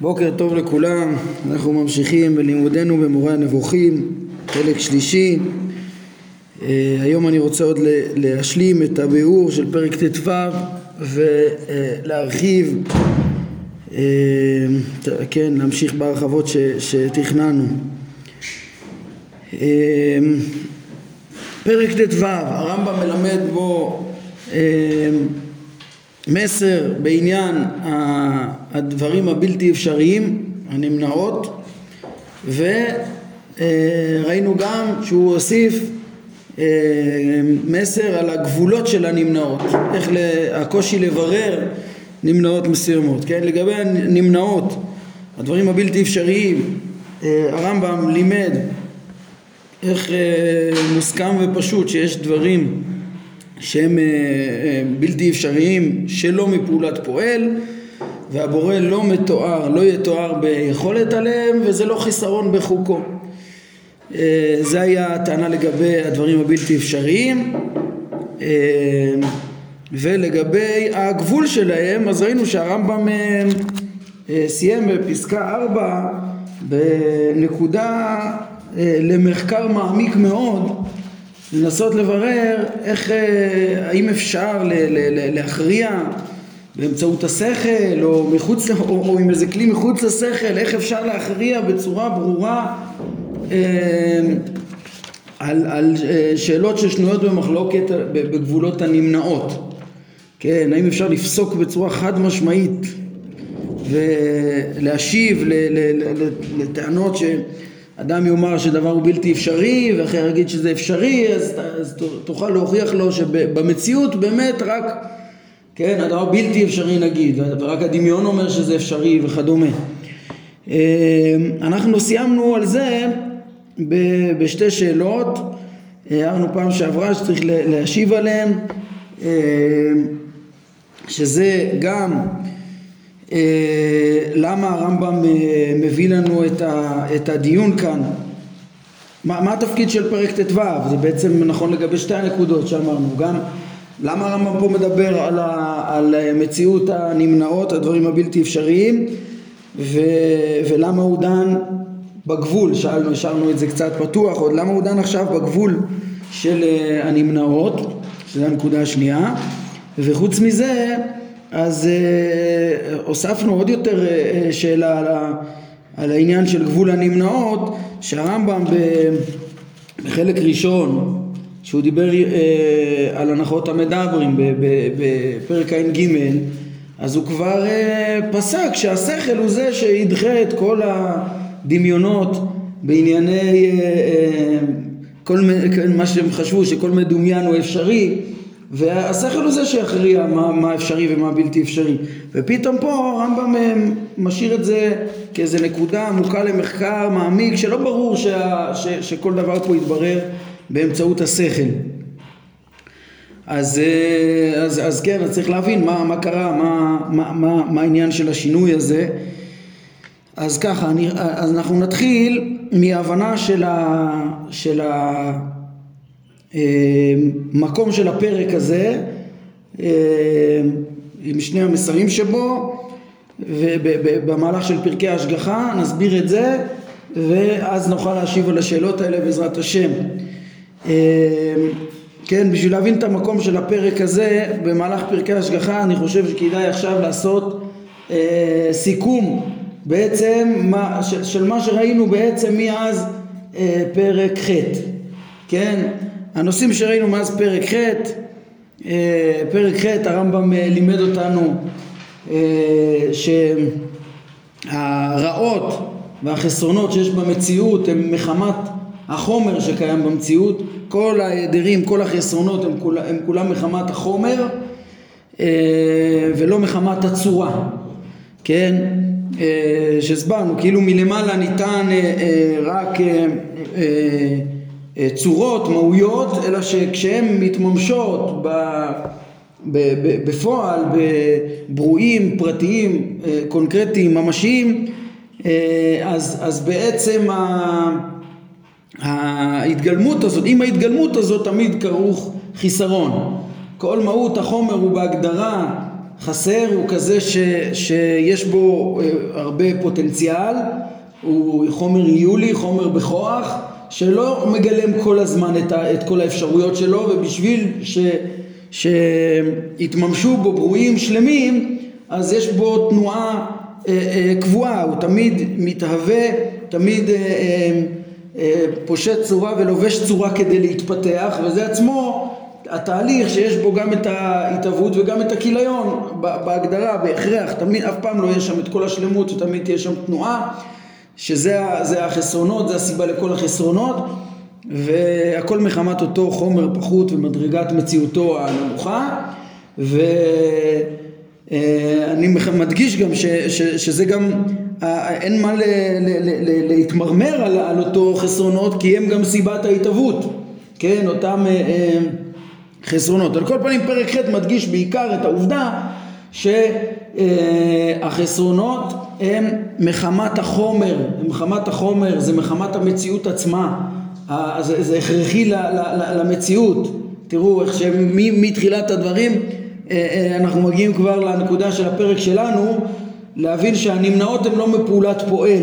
בוקר טוב לכולם, אנחנו ממשיכים בלימודנו במורה הנבוכים, חלק שלישי. אה, היום אני רוצה עוד להשלים את הביאור של פרק ט"ו ולהרחיב, אה, כן, להמשיך בהרחבות שתכננו. אה, פרק ט"ו, הרמב"ם מלמד בו מסר בעניין הדברים הבלתי אפשריים, הנמנעות, וראינו גם שהוא הוסיף אה, מסר על הגבולות של הנמנעות, איך הקושי לברר נמנעות מסוימות, כן? לגבי הנמנעות, הדברים הבלתי אפשריים, אה, הרמב"ם לימד איך אה, מוסכם ופשוט שיש דברים שהם אה, אה, בלתי אפשריים שלא מפעולת פועל והבורא לא מתואר, לא יתואר ביכולת עליהם וזה לא חיסרון בחוקו. אה, זה היה הטענה לגבי הדברים הבלתי אפשריים ולגבי הגבול שלהם אז ראינו שהרמב"ם סיים בפסקה 4 בנקודה למחקר מעמיק מאוד לנסות לברר איך, אה, האם אפשר ל- ל- ל- להכריע באמצעות השכל או, מחוץ, או, או עם איזה כלי מחוץ לשכל, איך אפשר להכריע בצורה ברורה אה, על, על אה, שאלות ששנויות במחלוקת בגבולות הנמנעות. כן, האם אפשר לפסוק בצורה חד משמעית ולהשיב לטענות ש... אדם יאמר שדבר הוא בלתי אפשרי ואחר יגיד שזה אפשרי אז, אז תוכל להוכיח לו שבמציאות באמת רק כן הדבר בלתי אפשרי נגיד ורק הדמיון אומר שזה אפשרי וכדומה. אה, אנחנו סיימנו על זה בשתי שאלות. הערנו פעם שעברה שצריך להשיב עליהן אה, שזה גם למה הרמב"ם אה, מביא לנו את הדיון כאן? מה, מה התפקיד של פרק ט"ו? זה בעצם נכון לגבי שתי הנקודות שאמרנו. גם למה הרמב"ם פה מדבר על, ה, על מציאות הנמנעות הדברים הבלתי אפשריים ו, ולמה הוא דן בגבול? שאלנו השארנו את זה קצת פתוח עוד למה הוא דן עכשיו בגבול של אה, הנמנעות? שזו הנקודה השנייה. וחוץ מזה אז אה, הוספנו עוד יותר אה, שאלה על, ה, על העניין של גבול הנמנעות שהרמב"ם בחלק ראשון שהוא דיבר אה, על הנחות המדברים בפרק ע"ג אז הוא כבר פסק שהשכל הוא זה שידחה את כל הדמיונות בענייני כל מה שהם חשבו שכל מדומיין הוא אפשרי והשכל הוא זה שיכריע מה, מה אפשרי ומה בלתי אפשרי. ופתאום פה הרמב"ם אה, משאיר את זה כאיזה נקודה עמוקה למחקר מעמיק שלא ברור שה, ש, שכל דבר פה יתברר באמצעות השכל. אז, אה, אז, אז כן, אז צריך להבין מה, מה קרה, מה, מה, מה, מה העניין של השינוי הזה. אז ככה, אני, אז אנחנו נתחיל מהבנה של, ה, של, ה, מקום של הפרק הזה אה, עם שני המסרים שבו ובמהלך של פרקי ההשגחה נסביר את זה ואז נוכל להשיב על השאלות האלה בעזרת השם. אה, כן, בשביל להבין את המקום של הפרק הזה במהלך פרקי ההשגחה אני חושב שכדאי עכשיו לעשות אה, סיכום בעצם של, מה שראינו בעצם מאז אה, פרק ח', כן? הנושאים שראינו מאז פרק ח', אה, פרק ח' הרמב"ם אה, לימד אותנו אה, שהרעות והחסרונות שיש במציאות הם מחמת החומר שקיים במציאות, כל ההיעדרים, כל החסרונות הם, כול, הם כולם מחמת החומר ולא מחמת הצורה, כן? שהסברנו, כאילו מלמעלה ניתן רק צורות, מהויות, אלא שכשהן מתממשות ב, ב, ב, בפועל, בברואים, פרטיים, אה, קונקרטיים, ממשיים, אה, אז, אז בעצם ההתגלמות הזאת, עם ההתגלמות הזאת תמיד כרוך חיסרון. כל מהות החומר הוא בהגדרה חסר הוא כזה ש, שיש בו אה, הרבה פוטנציאל, הוא חומר איולי, חומר בכוח, שלא מגלם כל הזמן את, ה, את כל האפשרויות שלו ובשביל ש, שיתממשו בו ברואים שלמים אז יש בו תנועה אה, אה, קבועה, הוא תמיד מתהווה, תמיד אה, אה, אה, פושט צורה ולובש צורה כדי להתפתח וזה עצמו התהליך שיש בו גם את ההתהוות וגם את הכיליון בהגדרה, בהכרח, תמיד, אף פעם לא יהיה שם את כל השלמות ותמיד תהיה שם תנועה שזה החסרונות, זה הסיבה לכל החסרונות והכל מחמת אותו חומר פחות ומדרגת מציאותו הנמוכה. ואני מדגיש גם ש, ש, שזה גם אין מה ל, ל, ל, להתמרמר על, על אותו חסרונות כי הם גם סיבת ההתהוות כן? אותם אה, אה, חסרונות. על כל פנים פרק ח' מדגיש בעיקר את העובדה שהחסרונות הם מחמת החומר, מחמת החומר זה מחמת המציאות עצמה. זה, זה הכרחי למציאות. תראו איך שמתחילת הדברים אה, אה, אנחנו מגיעים כבר לנקודה של הפרק שלנו להבין שהנמנעות הן לא מפעולת פועל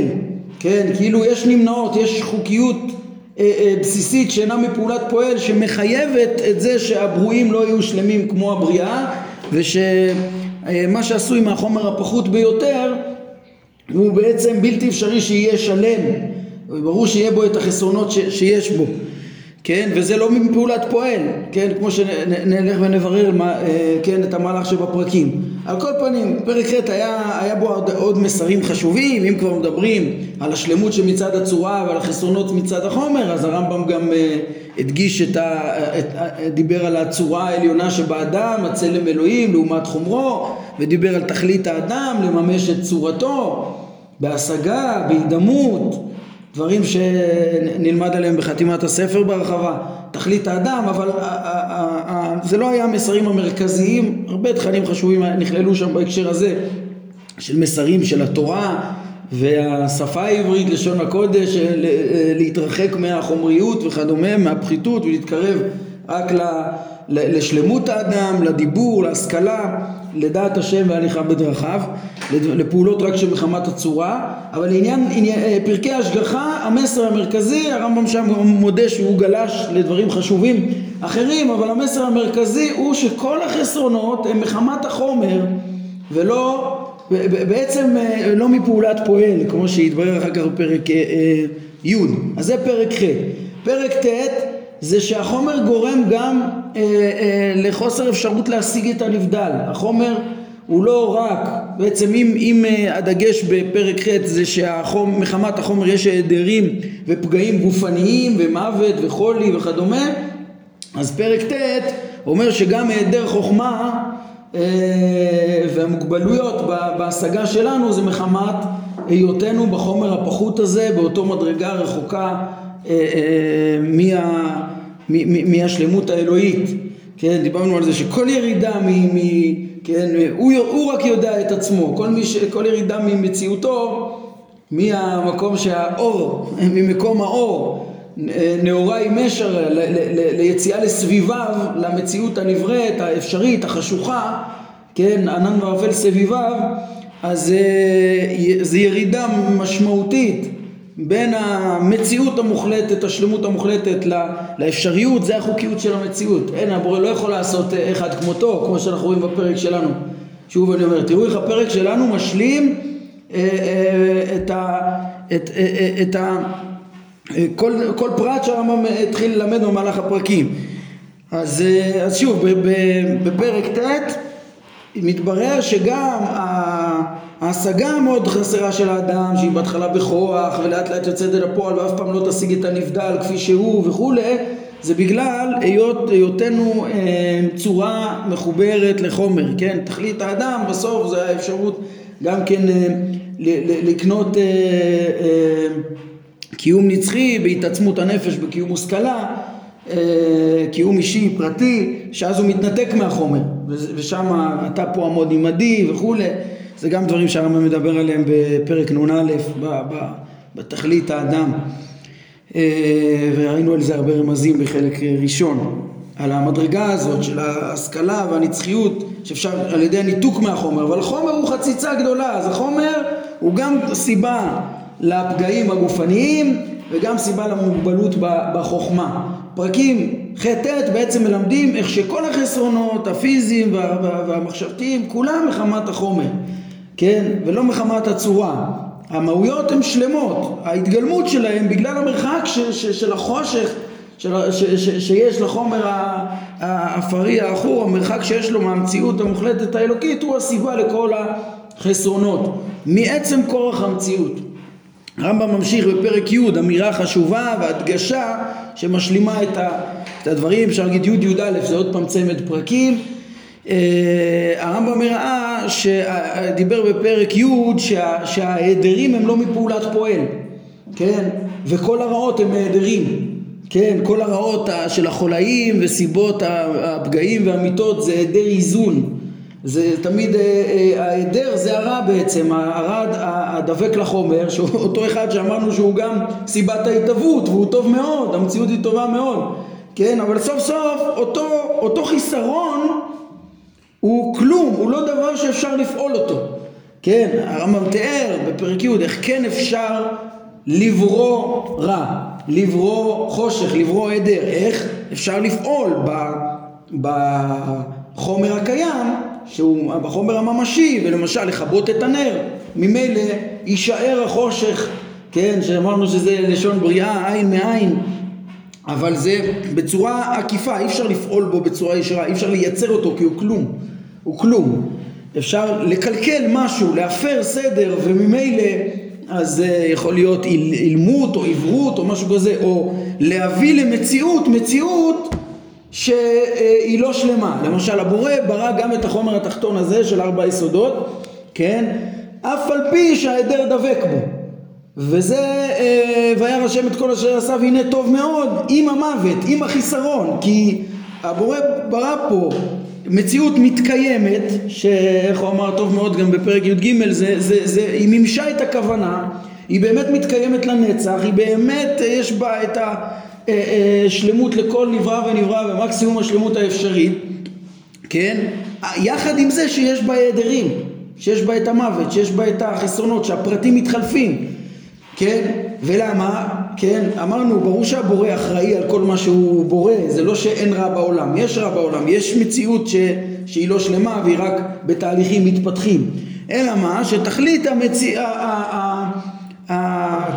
כן? כאילו יש נמנעות יש חוקיות אה, בסיסית שאינה מפעולת פועל שמחייבת את זה שהברואים לא יהיו שלמים כמו הבריאה ושמה שעשוי מהחומר הפחות ביותר הוא בעצם בלתי אפשרי שיהיה שלם וברור שיהיה בו את החסרונות ש, שיש בו כן וזה לא מפעולת פועל כן כמו שנלך ונברר מה, אה, כן את המהלך שבפרקים. על כל פנים פרק ח' היה, היה בו עוד, עוד מסרים חשובים אם כבר מדברים על השלמות שמצד הצורה ועל החסרונות מצד החומר אז הרמב"ם גם אה, הדגיש את ה... את, דיבר על הצורה העליונה שבאדם הצלם אלוהים לעומת חומרו ודיבר על תכלית האדם לממש את צורתו בהשגה, בהידמות, דברים שנלמד עליהם בחתימת הספר בהרחבה, תכלית האדם, אבל זה לא היה המסרים המרכזיים, הרבה תכנים חשובים נכללו שם בהקשר הזה של מסרים של התורה והשפה העברית, לשון הקודש, להתרחק מהחומריות וכדומה, מהפחיתות ולהתקרב רק לשלמות האדם, לדיבור, להשכלה, לדעת השם והליכה בדרכיו, לפעולות רק שמחמת הצורה, אבל לעניין אה, פרקי השגחה, המסר המרכזי, הרמב"ם שם מודה שהוא גלש לדברים חשובים אחרים, אבל המסר המרכזי הוא שכל החסרונות הם מחמת החומר ולא, בעצם אה, לא מפעולת פועל, כמו שהתברר אחר כך בפרק אה, י', אז זה פרק ח'. פרק ט' זה שהחומר גורם גם אה, אה, לחוסר אפשרות להשיג את הנבדל. החומר הוא לא רק, בעצם אם, אם אה, הדגש בפרק ח' זה שמחמת החומר יש היעדרים ופגעים גופניים ומוות וחולי וכדומה, אז פרק ט' אומר שגם היעדר חוכמה אה, והמוגבלויות בהשגה שלנו זה מחמת היותנו בחומר הפחות הזה באותו מדרגה רחוקה מה, מהשלמות האלוהית, כן, דיברנו על זה שכל ירידה מ... מ כן, הוא, הוא רק יודע את עצמו, כל, מש, כל ירידה ממציאותו, מהמקום שהאור, ממקום האור, נאורה עם משר ליציאה לסביביו, למציאות הנבראת, האפשרית, החשוכה, כן, ענן וערפל סביביו, אז זה ירידה משמעותית בין המציאות המוחלטת, השלמות המוחלטת לאפשריות, זה החוקיות של המציאות. אין, הבורא לא יכול לעשות אה, אחד כמותו, כמו שאנחנו רואים בפרק שלנו. שוב אני אומר, תראו איך הפרק שלנו משלים אה, אה, את ה... את, את ה כל, כל פרט שהרמב"ם התחיל ללמד במהלך הפרקים. אז, אז שוב, בפרק ט' מתברר שגם ההשגה המאוד חסרה של האדם שהיא בהתחלה בכוח ולאט לאט יוצאת אל הפועל ואף פעם לא תשיג את הנבדל כפי שהוא וכולי זה בגלל היות היותנו אה, צורה מחוברת לחומר, כן? תכלית האדם בסוף זה האפשרות גם כן אה, לקנות אה, אה, קיום נצחי בהתעצמות הנפש בקיום מושכלה אה, קיום אישי פרטי שאז הוא מתנתק מהחומר ושם אתה פה עמוד עמדי וכולי זה גם דברים שהרמב"ם מדבר עליהם בפרק נ"א בתכלית האדם. אה, וראינו על זה הרבה רמזים בחלק ראשון. על המדרגה הזאת של ההשכלה והנצחיות שאפשר על ידי הניתוק מהחומר, אבל החומר הוא חציצה גדולה, אז החומר הוא גם סיבה לפגעים הגופניים וגם סיבה למוגבלות בחוכמה. פרקים ח'-ט' בעצם מלמדים איך שכל החסרונות הפיזיים והמחשבתיים כולם מחמת החומר, כן? ולא מחמת הצורה. המהויות הן שלמות, ההתגלמות שלהן בגלל המרחק ש, ש, של החושך של, ש, ש, שיש לחומר האפרי העכור, המרחק שיש לו מהמציאות המוחלטת האלוקית הוא הסיבה לכל החסרונות מעצם כורח המציאות. הרמב"ם ממשיך בפרק י' אמירה חשובה והדגשה שמשלימה את, ה, את הדברים, אפשר להגיד י' י"א זה עוד פעם צמד פרקים הרמב"ם הראה שדיבר בפרק י' שה, שההיעדרים הם לא מפעולת פועל, כן? וכל הרעות הם היעדרים, כן? כל הרעות של החולאים וסיבות הפגעים והמיתות זה היעדר איזון זה תמיד אה, אה, ההיעדר זה הרע בעצם, הרע הדבק לחומר, שאותו אחד שאמרנו שהוא גם סיבת ההתהוות והוא טוב מאוד, המציאות היא טובה מאוד, כן? אבל סוף סוף אותו, אותו חיסרון הוא כלום, הוא לא דבר שאפשר לפעול אותו. כן, הרמב"ם תיאר בפרק י' איך כן אפשר לברוא רע, לברוא חושך, לברוא עדר, איך אפשר לפעול בחומר הקיים, שהוא בחומר הממשי, ולמשל לכבות את הנר, ממילא יישאר החושך, כן, שאמרנו שזה לשון בריאה, עין מעין, אבל זה בצורה עקיפה, אי אפשר לפעול בו בצורה ישרה, אי אפשר לייצר אותו כי הוא כלום, הוא כלום. אפשר לקלקל משהו, להפר סדר וממילא אז זה יכול להיות אילמות או עברות או משהו כזה, או להביא למציאות, מציאות שהיא לא שלמה. למשל הבורא ברא גם את החומר התחתון הזה של ארבע יסודות, כן? אף על פי שההיעדר דבק בו. וזה אה, וירא השם את כל אשר עשה והנה טוב מאוד עם המוות, עם החיסרון כי הבורא ברא פה מציאות מתקיימת שאיך הוא אמר טוב מאוד גם בפרק י"ג זה, זה, זה, היא מימשה את הכוונה היא באמת מתקיימת לנצח היא באמת יש בה את השלמות אה, אה, לכל נברא ונברא ומקסימום השלמות האפשרית כן? יחד עם זה שיש בה היעדרים שיש בה את המוות שיש בה את החסרונות שהפרטים מתחלפים כן? ולמה? כן? אמרנו, ברור שהבורא אחראי על כל מה שהוא בורא, זה לא שאין רע בעולם, יש רע בעולם, יש מציאות ש... שהיא לא שלמה והיא רק בתהליכים מתפתחים. אלא מה? שתכלית המציא...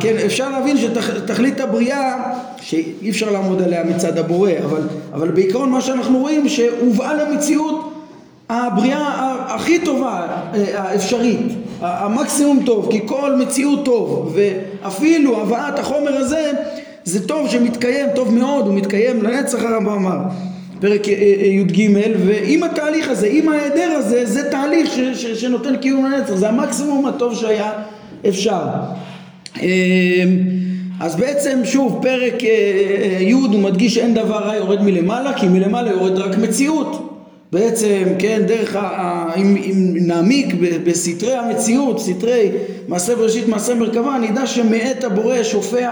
כן, אפשר להבין שתכלית הבריאה, שאי אפשר לעמוד עליה מצד הבורא, אבל, אבל בעיקרון מה שאנחנו רואים שהובאה למציאות הבריאה הכי טובה אה, האפשרית, המקסימום טוב, כי כל מציאות טוב, ואפילו הבאת החומר הזה זה טוב שמתקיים טוב מאוד, הוא מתקיים לנצח הרמב"ם אמר, פרק אה, אה, י"ג, ועם התהליך הזה, עם ההיעדר הזה, זה תהליך ש, ש, שנותן קיום לנצח, זה המקסימום הטוב שהיה אפשר. אז בעצם שוב פרק י' הוא מדגיש שאין דבר רע יורד מלמעלה כי מלמעלה יורד רק מציאות בעצם, כן, דרך, ה, אם, אם נעמיק בסתרי המציאות, סתרי מעשה בראשית, מעשה מרכבה, נדע שמאת הבורא שופע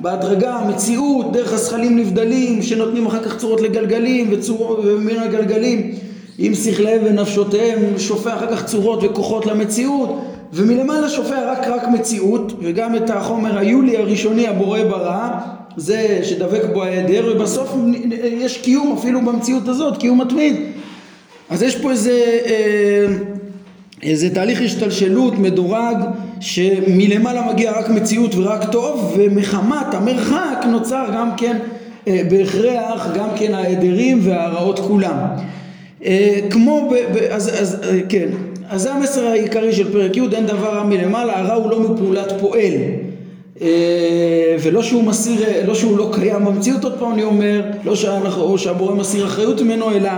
בהדרגה המציאות, דרך הזכלים נבדלים, שנותנים אחר כך צורות לגלגלים וצורות ומן הגלגלים עם שכליהם ונפשותיהם, שופע אחר כך צורות וכוחות למציאות, ומלמעלה שופע רק רק מציאות, וגם את החומר היולי הראשוני הבורא ברא, זה שדבק בו ההיעדר, ובסוף יש קיום אפילו במציאות הזאת, קיום מתמיד. אז יש פה איזה, אה, איזה תהליך השתלשלות מדורג שמלמעלה מגיע רק מציאות ורק טוב ומחמת המרחק נוצר גם כן אה, בהכרח גם כן ההדרים והרעות כולם. אה, כמו, ב, ב, אז, אז כן, אז זה המסר העיקרי של פרק י', אין דבר רע מלמעלה, הרע הוא לא מפעולת פועל. ולא שהוא מסיר, לא שהוא לא קיים במציאות, עוד פעם אני אומר, לא שאנחנו, שהבורא מסיר אחריות ממנו, אלא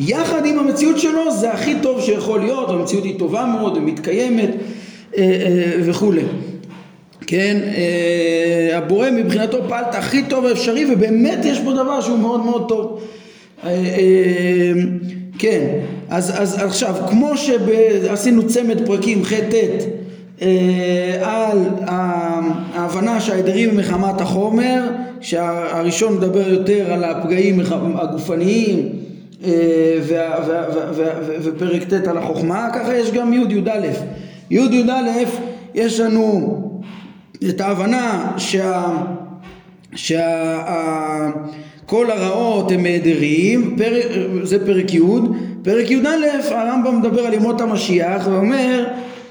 יחד עם המציאות שלו זה הכי טוב שיכול להיות, המציאות היא טובה מאוד, ומתקיימת אה, אה, וכולי. כן, אה, הבורא מבחינתו פעל את הכי טוב האפשרי ובאמת יש פה דבר שהוא מאוד מאוד טוב. כן, אז, אז עכשיו, כמו שעשינו צמד פרקים ח'-ט' על ההבנה שההדרים מחמת החומר, שהראשון מדבר יותר על הפגעים הגופניים ופרק ט' על החוכמה, ככה יש גם י' י"א. י' י"א יש לנו את ההבנה שה... שה... כל הרעות הם מהדרים, זה פרק י', פרק י"א הרמב"ם מדבר על ימות המשיח ואומר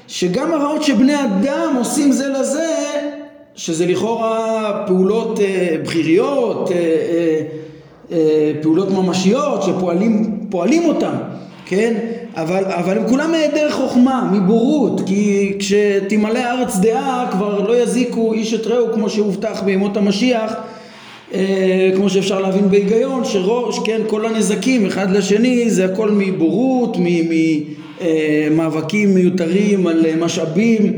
שגם הרעות שבני אדם עושים זה לזה, שזה לכאורה פעולות אה, בכיריות, אה, אה, אה, פעולות ממשיות שפועלים אותם, כן? אבל, אבל הם כולם מהיעדר חוכמה, מבורות, כי כשתמלא הארץ דעה כבר לא יזיקו איש את רעהו כמו שהובטח בימות המשיח אה, כמו שאפשר להבין בהיגיון, שראש, כן, כל הנזקים אחד לשני זה הכל מבורות, ממאבקים מיותרים על משאבים אה,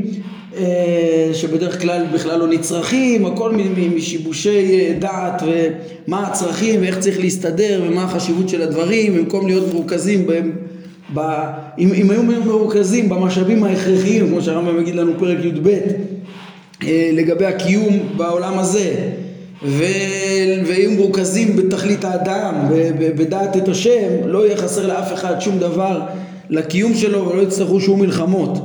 שבדרך כלל בכלל לא נצרכים, הכל משיבושי דעת ומה הצרכים ואיך צריך להסתדר ומה החשיבות של הדברים במקום להיות מרוכזים בהם ב, אם, אם היו מרוכזים במשאבים ההכרחיים כמו שהרמב"ם יגיד לנו פרק י"ב אה, לגבי הקיום בעולם הזה והיו מרוכזים בתכלית האדם, בדעת את השם, לא יהיה חסר לאף אחד שום דבר לקיום שלו ולא יצטרכו שום מלחמות.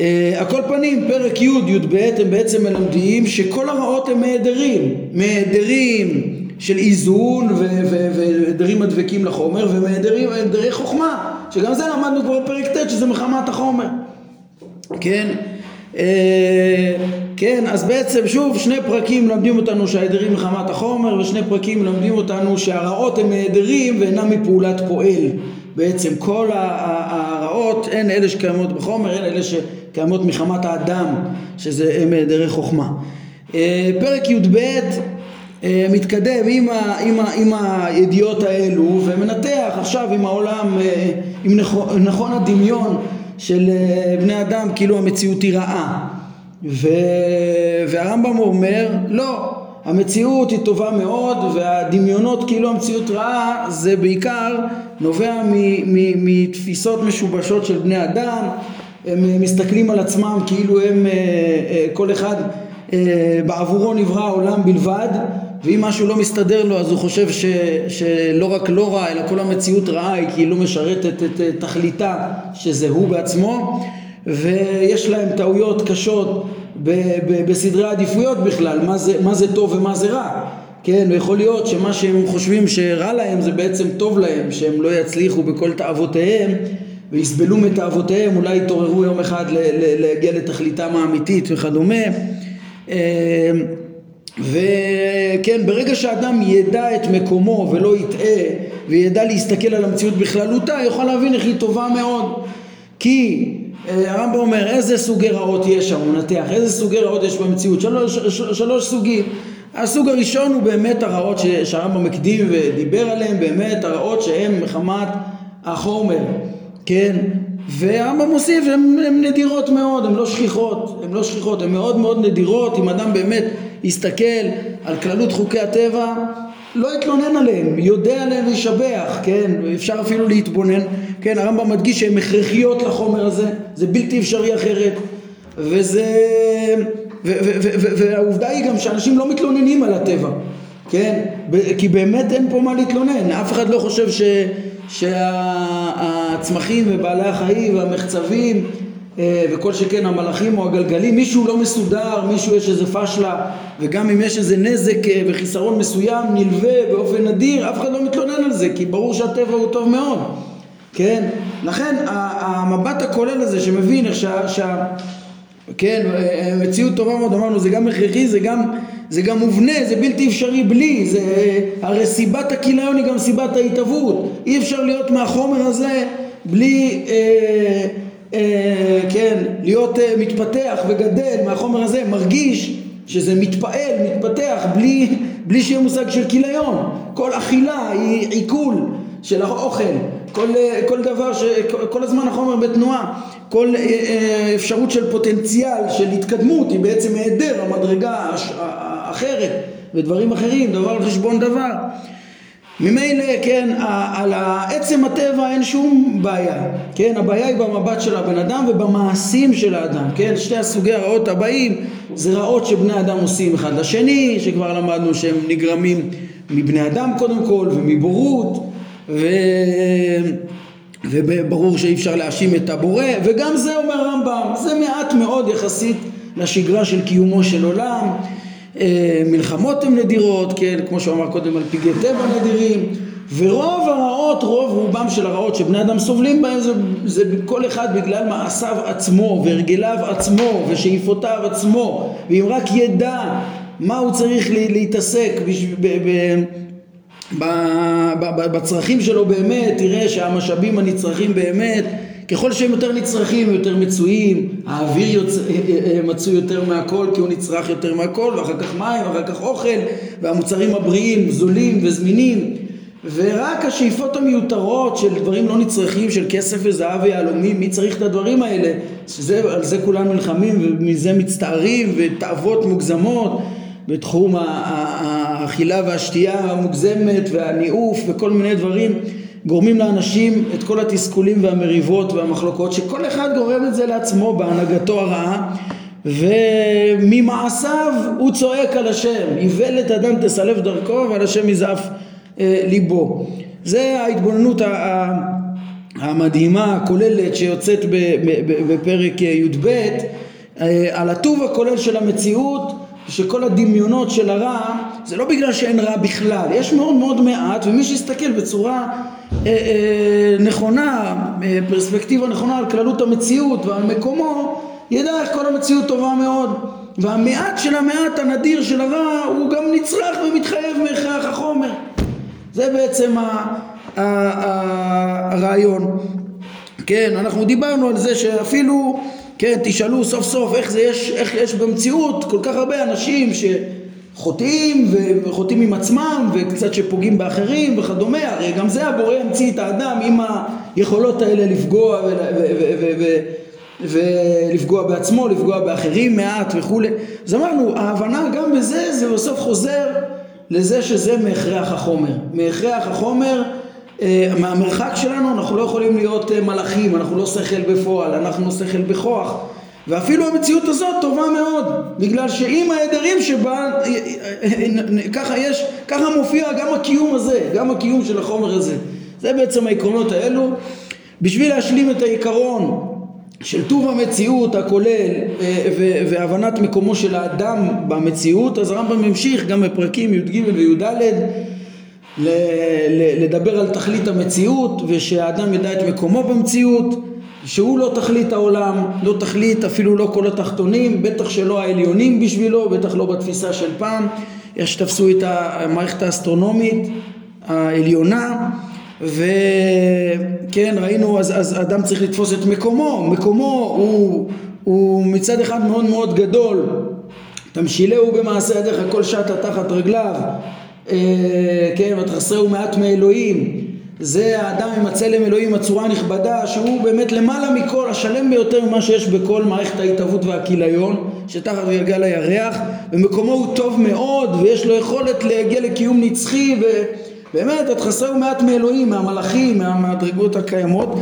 אה, על כל פנים, פרק י', י"ב, הם בעצם מלמדים שכל הרעות הם מהדרים, מהדרים של איזון והדרים הדבקים לחומר ומהדרי חוכמה, שגם זה למדנו כבר בפרק ט' שזה מחמת החומר, כן? אה, כן, אז בעצם שוב שני פרקים מלמדים אותנו שההדרים מחמת החומר ושני פרקים מלמדים אותנו שהרעות הם מהדרים ואינם מפעולת פועל בעצם כל הרעות הן אלה שקיימות בחומר הן אלה שקיימות מחמת האדם שזה הם מהדרי חוכמה. אה, פרק י"ב אה, מתקדם עם, ה, עם, ה, עם הידיעות האלו ומנתח עכשיו עם העולם, עם נכון, נכון הדמיון של אה, בני אדם כאילו המציאות היא רעה. ו... והרמב"ם אומר לא המציאות היא טובה מאוד והדמיונות כאילו המציאות רעה זה בעיקר נובע. מתפיסות משובשות של בני אדם הם מסתכלים על עצמם כאילו הם אה, אה, כל אחד בעבורו נברא העולם בלבד ואם משהו לא מסתדר לו אז הוא חושב ש, שלא רק לא רע אלא כל המציאות רעה היא כי היא לא משרתת את תכליתה שזה הוא בעצמו ויש להם טעויות קשות ב, ב, בסדרי העדיפויות בכלל מה זה, מה זה טוב ומה זה רע כן, ויכול להיות שמה שהם חושבים שרע להם זה בעצם טוב להם, שהם לא יצליחו בכל תאוותיהם ויסבלו מתאוותיהם, אולי יתעוררו יום אחד להגיע לתכליתם האמיתית וכדומה. אה, וכן, ברגע שאדם ידע את מקומו ולא יטעה וידע להסתכל על המציאות בכללותה, יוכל להבין איך היא טובה מאוד. כי אה, הרמב"ם אומר איזה סוגי רעות יש שם, הוא מנתח, איזה סוגי רעות יש במציאות, שלוש, שלוש סוגים. הסוג הראשון הוא באמת הרעות שהרמב"ם הקדים ודיבר עליהן, באמת הרעות שהן מחמת החומר, כן? והרמב"ם מוסיף, הן נדירות מאוד, הן לא שכיחות, הן לא שכיחות, הן מאוד מאוד נדירות, אם אדם באמת יסתכל על כללות חוקי הטבע, לא יתלונן עליהם, יודע עליהם וישבח, כן, אפשר אפילו להתבונן, כן, הרמב"ם מדגיש שהן הכרחיות לחומר הזה, זה בלתי אפשרי אחרת, וזה, והעובדה היא גם שאנשים לא מתלוננים על הטבע, כן, כי באמת אין פה מה להתלונן, אף אחד לא חושב ש, שהצמחים ובעלי החיים והמחצבים אה, וכל שכן המלאכים או הגלגלים, מישהו לא מסודר, מישהו יש איזה פשלה וגם אם יש איזה נזק אה, וחיסרון מסוים נלווה באופן נדיר, אף אחד לא מתלונן על זה כי ברור שהטבע הוא טוב מאוד, כן? לכן המבט הכולל הזה שמבין איך שה... שה כן, אה, מציאות טובה מאוד, אמרנו, זה גם הכרחי, זה גם, זה גם מובנה, זה בלתי אפשרי בלי, זה, הרי סיבת הכיליון היא גם סיבת ההתהוות, אי אפשר להיות מהחומר הזה בלי אה, אה, כן, להיות אה, מתפתח וגדל מהחומר הזה, מרגיש שזה מתפעל, מתפתח, בלי, בלי שיהיה מושג של כיליון. כל אכילה היא עיכול של האוכל, כל, אה, כל דבר, ש, כל הזמן החומר בתנועה, כל אפשרות של פוטנציאל של התקדמות היא בעצם היעדר המדרגה האחרת ודברים אחרים, דבר על חשבון דבר. ממילא, כן, על עצם הטבע אין שום בעיה, כן, הבעיה היא במבט של הבן אדם ובמעשים של האדם, כן, שתי הסוגי הרעות הבאים זה רעות שבני אדם עושים אחד לשני, שכבר למדנו שהם נגרמים מבני אדם קודם כל ומבורות ו... וברור שאי אפשר להאשים את הבורא וגם זה אומר הרמב"ם, זה מעט מאוד יחסית לשגרה של קיומו של עולם. אה, מלחמות הן נדירות, כן, כמו שהוא אמר קודם על פגעי טבע נדירים ורוב הרעות, רוב רובם של הרעות שבני אדם סובלים בהם זה, זה כל אחד בגלל מעשיו עצמו והרגליו עצמו ושאיפותיו עצמו. ואם רק ידע מה הוא צריך להתעסק בצרכים שלו באמת, תראה שהמשאבים הנצרכים באמת ככל שהם יותר נצרכים, יותר מצויים, האוויר יוצ... אה, אה, אה, מצוי יותר מהכל כי הוא נצרך יותר מהכל, ואחר כך מים, ואחר כך אוכל, והמוצרים הבריאים זולים וזמינים, ורק השאיפות המיותרות של דברים לא נצרכים, של כסף וזהב ויהלומים, מי צריך את הדברים האלה? שזה, על זה כולם נלחמים ומזה מצטערים, ותאוות מוגזמות בתחום האכילה והשתייה המוגזמת והניאוף וכל מיני דברים גורמים לאנשים את כל התסכולים והמריבות והמחלוקות שכל אחד גורם את זה לעצמו בהנהגתו הרעה וממעשיו הוא צועק על השם איוולת אדם תסלף דרכו ועל השם יזעף אה, ליבו. זה ההתבוננות המדהימה הכוללת שיוצאת בפרק י"ב אה, על הטוב הכולל של המציאות שכל הדמיונות של הרע זה לא בגלל שאין רע בכלל, יש מאוד מאוד מעט ומי שיסתכל בצורה אה, אה, נכונה, אה, פרספקטיבה נכונה על כללות המציאות ועל מקומו, ידע איך כל המציאות טובה מאוד. והמעט של המעט הנדיר של הרע הוא גם נצרך ומתחייב מהכרח החומר. זה בעצם הרעיון. כן, אנחנו דיברנו על זה שאפילו, כן, תשאלו סוף סוף איך זה יש, איך יש במציאות כל כך הרבה אנשים ש... חוטאים וחוטאים עם עצמם וקצת שפוגעים באחרים וכדומה, הרי גם זה הבורא המציא את האדם עם היכולות האלה לפגוע ולפגוע בעצמו, לפגוע באחרים מעט וכולי. אז אמרנו, ההבנה גם בזה זה בסוף חוזר לזה שזה מהכרח החומר. מהכרח החומר, מהמרחק שלנו אנחנו לא יכולים להיות אה, מלאכים, אנחנו לא שכל בפועל, אנחנו שכל בכוח. ואפילו המציאות הזאת טובה מאוד, בגלל שעם ההדרים שבה, ככה יש, ככה מופיע גם הקיום הזה, גם הקיום של החומר הזה. זה בעצם העקרונות האלו. בשביל להשלים את העיקרון של טוב המציאות הכולל אה, והבנת מקומו של האדם במציאות, אז הרמב"ם המשיך גם בפרקים י"ג וי"ד לדבר על תכלית המציאות ושהאדם ידע את מקומו במציאות שהוא לא תכלית העולם, לא תכלית אפילו לא כל התחתונים, בטח שלא העליונים בשבילו, בטח לא בתפיסה של פעם, איך שתפסו את המערכת האסטרונומית העליונה וכן ראינו אז, אז אדם צריך לתפוס את מקומו, מקומו הוא, הוא מצד אחד מאוד מאוד גדול. תמשילהו במעשה ידיך כל שעת תחת רגליו כן ותחסרהו מעט מאלוהים זה האדם עם הצלם אלוהים, הצורה הנכבדה, שהוא באמת למעלה מכל, השלם ביותר ממה שיש בכל מערכת ההתהוות והכיליון, שתחת גלגל הירח, ומקומו הוא טוב מאוד, ויש לו יכולת להגיע לקיום נצחי, ובאמת, את חסר מעט מאלוהים, מהמלאכים, מהמדרגות הקיימות,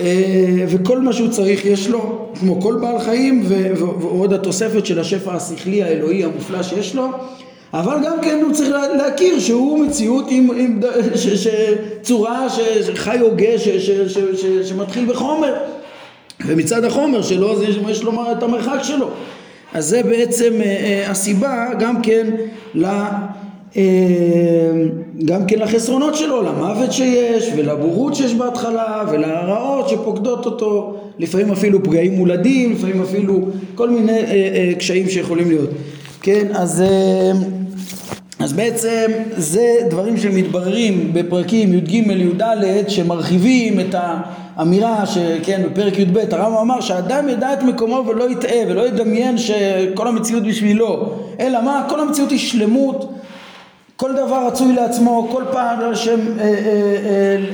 אה, וכל מה שהוא צריך יש לו, כמו כל בעל חיים, ועוד התוספת של השפע השכלי האלוהי המופלא שיש לו. אבל גם כן הוא צריך להכיר שהוא מציאות עם, עם ש, ש, צורה שחי הוגה שמתחיל בחומר. ומצד החומר שלו אז יש, יש לומר את המרחק שלו. אז זה בעצם אה, אה, הסיבה גם כן ל... אה, גם כן לחסרונות שלו, למוות שיש ולבורות שיש בהתחלה ולרעות שפוקדות אותו, לפעמים אפילו פגעים מולדים, לפעמים אפילו כל מיני אה, אה, קשיים שיכולים להיות. כן, אז אה, אז בעצם זה דברים שמתבררים בפרקים י"ג י"ד שמרחיבים את האמירה שכן בפרק י"ב הרמב"ם אמר שאדם ידע את מקומו ולא יטעה ולא ידמיין שכל המציאות בשבילו אלא מה? כל המציאות היא שלמות. כל דבר רצוי לעצמו כל פעם השם אה, אה, אה,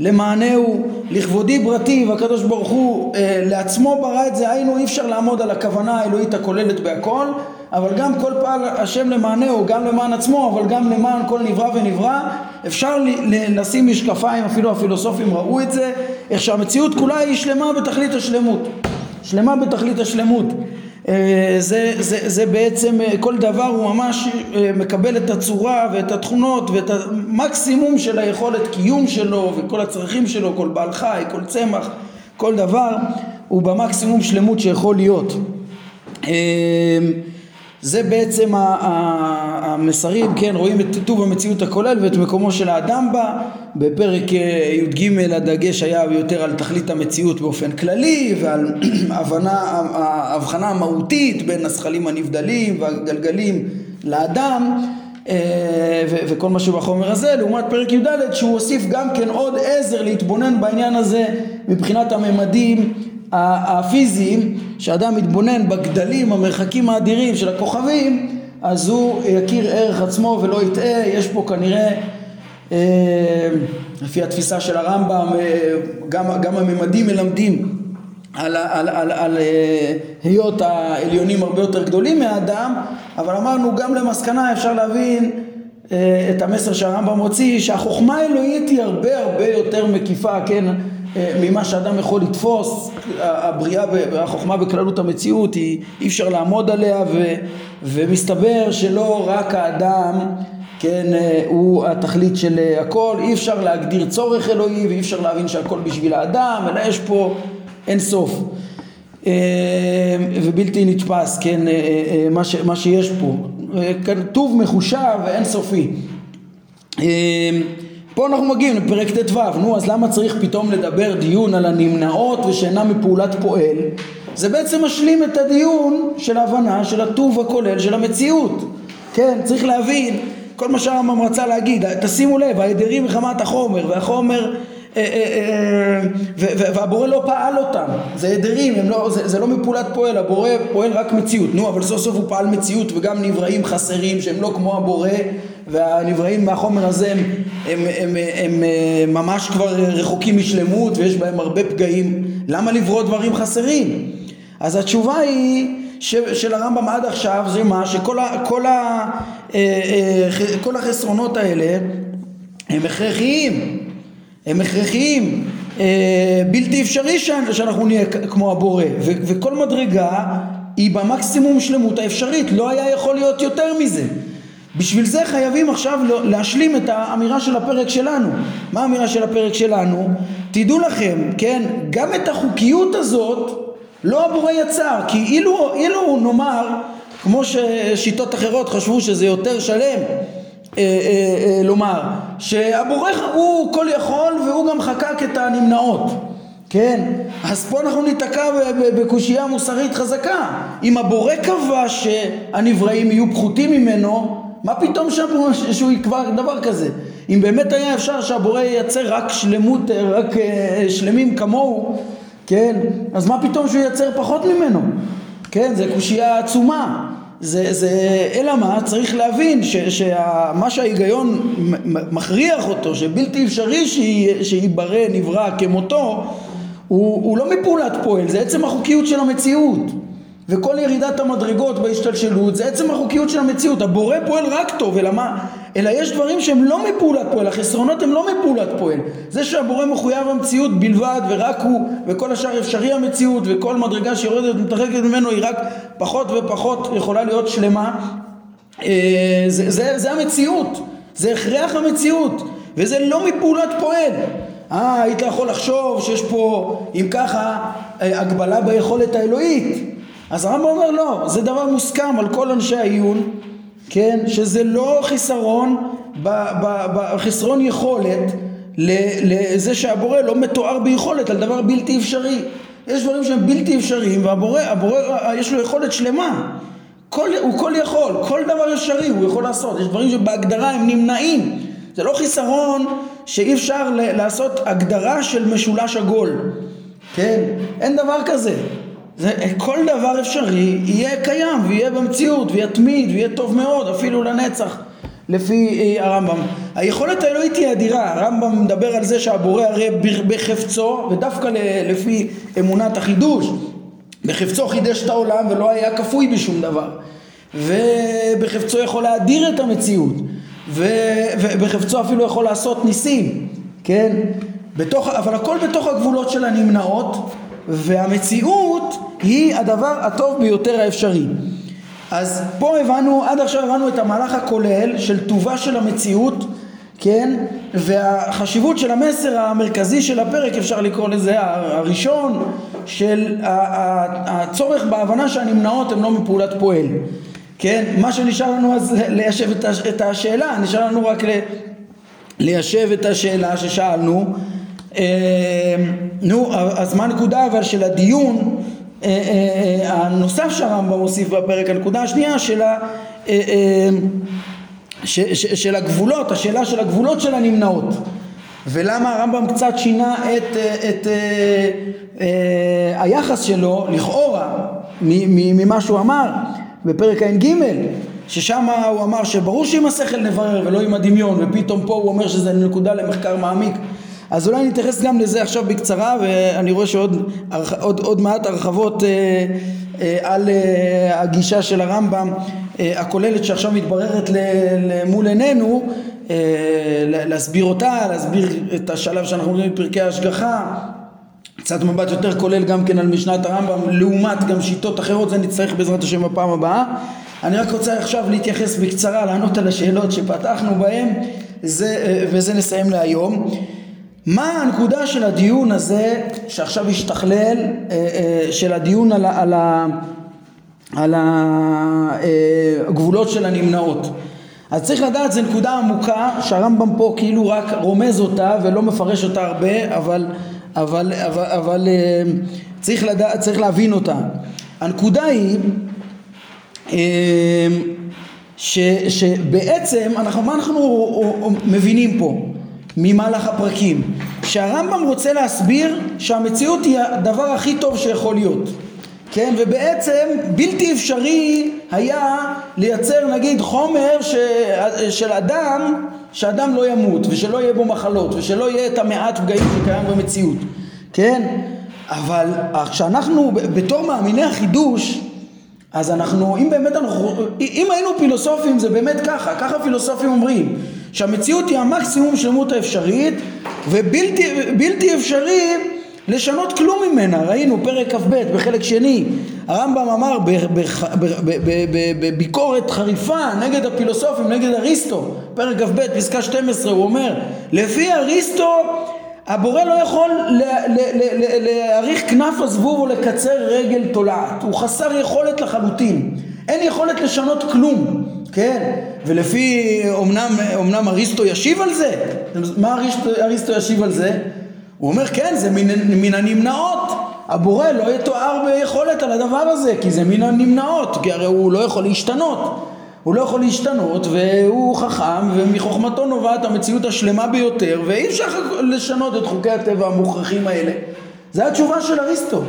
למענהו. לכבודי ברתי והקדוש ברוך הוא אה, לעצמו ברא את זה. היינו אי אפשר לעמוד על הכוונה האלוהית הכוללת בהכל אבל גם כל פעל השם למענהו, גם למען עצמו, אבל גם למען כל נברא ונברא. אפשר לשים משקפיים, אפילו הפילוסופים ראו את זה, איך שהמציאות כולה היא שלמה בתכלית השלמות. שלמה בתכלית השלמות. אה, זה, זה, זה בעצם, אה, כל דבר הוא ממש אה, מקבל את הצורה ואת התכונות ואת המקסימום של היכולת קיום שלו וכל הצרכים שלו, כל בעל חי, כל צמח, כל דבר הוא במקסימום שלמות שיכול להיות. זה בעצם המסרים, כן, רואים את טוב המציאות הכולל ואת מקומו של האדם בה. בפרק אה, י"ג הדגש היה יותר על תכלית המציאות באופן כללי ועל הבנה, ההבחנה המהותית בין הזכלים הנבדלים והגלגלים לאדם אה, וכל מה שבחומר הזה, לעומת פרק י"ד שהוא הוסיף גם כן עוד עזר להתבונן בעניין הזה מבחינת הממדים הפיזיים, שאדם מתבונן בגדלים, המרחקים האדירים של הכוכבים, אז הוא יכיר ערך עצמו ולא יטעה, יש פה כנראה אה, לפי התפיסה של הרמב"ם, אה, גם, גם הממדים מלמדים על, על, על, על אה, היות העליונים הרבה יותר גדולים מהאדם, אבל אמרנו גם למסקנה אפשר להבין את המסר שהרמב"ם מוציא, שהחוכמה האלוהית היא הרבה הרבה יותר מקיפה, כן, ממה שאדם יכול לתפוס, הבריאה והחוכמה בכללות המציאות היא, אי אפשר לעמוד עליה ו, ומסתבר שלא רק האדם כן, הוא התכלית של הכל, אי אפשר להגדיר צורך אלוהי ואי אפשר להבין שהכל בשביל האדם, אלא יש פה אין סוף. ובלתי נתפס, כן, מה, ש, מה שיש פה, כתוב מחושב ואין סופי פה אנחנו מגיעים לפרק ט"ו, נו אז למה צריך פתאום לדבר דיון על הנמנעות ושאינם מפעולת פועל? זה בעצם משלים את הדיון של ההבנה של הטוב הכולל של המציאות. כן, צריך להבין, כל מה שהרמב"ם רצה להגיד, תשימו לב, ההדרים מחמת החומר, והחומר אה, אה, אה, והבורא לא פעל אותם, זה הדרים, לא, זה, זה לא מפעולת פועל, הבורא פועל רק מציאות, נו אבל סוף סוף הוא פעל מציאות וגם נבראים חסרים שהם לא כמו הבורא והנבראים מהחומר הזה הם, הם, הם, הם, הם ממש כבר רחוקים משלמות ויש בהם הרבה פגעים, למה לברוא דברים חסרים? אז התשובה היא ש, של הרמב"ם עד עכשיו זה מה שכל ה, כל ה, כל החסרונות האלה הם הכרחיים. הם הכרחיים, אה, בלתי אפשרי שאנחנו נהיה כמו הבורא. ו- וכל מדרגה היא במקסימום שלמות האפשרית, לא היה יכול להיות יותר מזה. בשביל זה חייבים עכשיו להשלים את האמירה של הפרק שלנו. מה האמירה של הפרק שלנו? תדעו לכם, כן, גם את החוקיות הזאת לא הבורא יצר, כי אילו, אילו נאמר, כמו ששיטות אחרות חשבו שזה יותר שלם, אה, אה, אה, לומר שהבורא הוא כל יכול והוא גם חקק את הנמנעות כן? אז פה אנחנו ניתקע בקושייה מוסרית חזקה אם הבורא קבע שהנבראים יהיו פחותים ממנו מה פתאום שהבורא, שהוא יקבע דבר כזה אם באמת היה אפשר שהבורא ייצר רק שלמות, רק שלמים כמוהו כן? אז מה פתאום שהוא ייצר פחות ממנו? כן? זה קושייה עצומה זה, זה, אלא מה? צריך להבין שמה שההיגיון מכריח אותו, שבלתי אפשרי שייברא נברא כמותו, הוא, הוא לא מפעולת פועל, זה עצם החוקיות של המציאות. וכל ירידת המדרגות בהשתלשלות זה עצם החוקיות של המציאות. הבורא פועל רק טוב, אלא מה? אלא יש דברים שהם לא מפעולת פועל, החסרונות הם לא מפעולת פועל. זה שהבורא מחויב המציאות בלבד ורק הוא וכל השאר אפשרי המציאות וכל מדרגה שיורדת ומתרחקת ממנו היא רק פחות ופחות יכולה להיות שלמה. אה, זה, זה, זה המציאות, זה הכרח המציאות וזה לא מפעולת פועל. אה, היית יכול לחשוב שיש פה, אם ככה, אה, הגבלה ביכולת האלוהית. אז הרמב"ם אומר לא, זה דבר מוסכם על כל אנשי העיון, כן, שזה לא חיסרון, חסרון יכולת לזה שהבורא לא מתואר ביכולת על דבר בלתי אפשרי. יש דברים שהם בלתי אפשריים והבורא, הבורא יש לו יכולת שלמה. כל, הוא כל יכול, כל דבר אפשרי הוא יכול לעשות. יש דברים שבהגדרה הם נמנעים. זה לא חיסרון שאי אפשר לעשות הגדרה של משולש עגול. כן? אין דבר כזה. זה, כל דבר אפשרי יהיה קיים ויהיה במציאות ויתמיד ויהיה טוב מאוד אפילו לנצח לפי אה, הרמב"ם. היכולת האלוהית היא אדירה, הרמב"ם מדבר על זה שהבורא הרי בחפצו ודווקא לפי אמונת החידוש בחפצו חידש את העולם ולא היה כפוי בשום דבר ובחפצו יכול להדיר את המציאות ובחפצו אפילו יכול לעשות ניסים, כן? בתוך, אבל הכל בתוך הגבולות של הנמנעות והמציאות היא הדבר הטוב ביותר האפשרי. אז פה הבנו, עד עכשיו הבנו את המהלך הכולל של טובה של המציאות, כן? והחשיבות של המסר המרכזי של הפרק, אפשר לקרוא לזה הראשון, של הצורך בהבנה שהנמנעות הן לא מפעולת פועל. כן? מה שנשאר לנו אז ליישב את השאלה, נשאר לנו רק ליישב את השאלה ששאלנו. אה, נו, אז מה הנקודה אבל של הדיון? אה, אה, הנוסף שהרמב"ם מוסיף בפרק, הנקודה השנייה של, ה, ש, ש, של הגבולות, השאלה של הגבולות של הנמנעות. ולמה הרמב"ם קצת שינה את, את, את היחס שלו לכאורה ממה שהוא אמר בפרק ע"ג ששם הוא אמר שברור שעם השכל נברר ולא עם הדמיון ופתאום פה הוא אומר שזה נקודה למחקר מעמיק אז אולי נתייחס גם לזה עכשיו בקצרה ואני רואה שעוד עוד, עוד מעט הרחבות אה, אה, על אה, הגישה של הרמב"ם אה, הכוללת שעכשיו מתבררת מול עינינו אה, להסביר אותה, להסביר את השלב שאנחנו רואים בפרקי ההשגחה. קצת מבט יותר כולל גם כן על משנת הרמב"ם לעומת גם שיטות אחרות זה נצטרך בעזרת השם בפעם הבאה. אני רק רוצה עכשיו להתייחס בקצרה לענות על השאלות שפתחנו בהן זה, וזה נסיים להיום מה הנקודה של הדיון הזה שעכשיו השתכלל אה, אה, של הדיון על, על, על הגבולות אה, של הנמנעות אז צריך לדעת זו נקודה עמוקה שהרמב"ם פה כאילו רק רומז אותה ולא מפרש אותה הרבה אבל אבל, אבל, אבל צריך, לדע, צריך להבין אותה. הנקודה היא ש, שבעצם אנחנו, מה אנחנו מבינים פה ממהלך הפרקים? שהרמב"ם רוצה להסביר שהמציאות היא הדבר הכי טוב שיכול להיות. כן, ובעצם בלתי אפשרי היה לייצר נגיד חומר ש, של אדם שאדם לא ימות ושלא יהיה בו מחלות ושלא יהיה את המעט פגעים שקיים במציאות, כן? אבל כשאנחנו בתור מאמיני החידוש אז אנחנו, אם באמת אנחנו, אם היינו פילוסופים זה באמת ככה, ככה פילוסופים אומרים שהמציאות היא המקסימום שלמות האפשרית ובלתי אפשרי לשנות כלום ממנה, ראינו פרק כ"ב בחלק שני, הרמב"ם אמר בביקורת חריפה נגד הפילוסופים, נגד אריסטו, פרק כ"ב פסקה 12 הוא אומר לפי אריסטו הבורא לא יכול להאריך כנף הזבוב או לקצר רגל תולעת, הוא חסר יכולת לחלוטין, אין יכולת לשנות כלום, כן? ולפי, אמנם, אמנם אריסטו ישיב על זה, מה אריסטו, אריסטו ישיב על זה? הוא אומר כן זה מן, מן הנמנעות הבורא לא יתואר ביכולת על הדבר הזה כי זה מן הנמנעות כי הרי הוא לא יכול להשתנות הוא לא יכול להשתנות והוא חכם ומחוכמתו נובעת המציאות השלמה ביותר ואי אפשר לשנות את חוקי הטבע המוכרחים האלה זה התשובה של אריסטו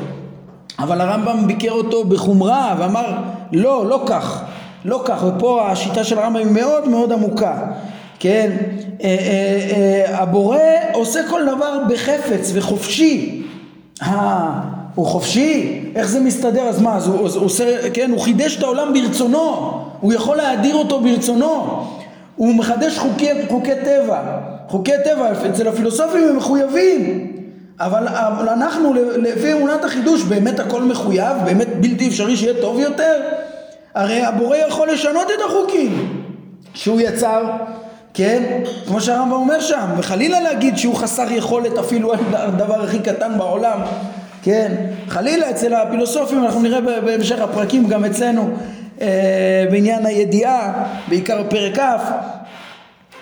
אבל הרמב"ם ביקר אותו בחומרה ואמר לא, לא כך, לא כך ופה השיטה של הרמב"ם היא מאוד מאוד עמוקה כן, אה, אה, אה, הבורא עושה כל דבר בחפץ וחופשי. אה, הוא חופשי? איך זה מסתדר? אז מה, אז הוא, הוא עושה, כן, הוא חידש את העולם ברצונו, הוא יכול להדיר אותו ברצונו, הוא מחדש חוקי, חוקי טבע, חוקי טבע אצל הפילוסופים הם מחויבים, אבל, אבל אנחנו לפי אמונת החידוש באמת הכל מחויב, באמת בלתי אפשרי שיהיה טוב יותר, הרי הבורא יכול לשנות את החוקים שהוא יצר כן? כמו שהרמב"ם אומר שם, וחלילה להגיד שהוא חסר יכולת אפילו על הדבר הכי קטן בעולם, כן? חלילה אצל הפילוסופים, אנחנו נראה בהמשך הפרקים גם אצלנו אה, בעניין הידיעה, בעיקר פרק כ', אה,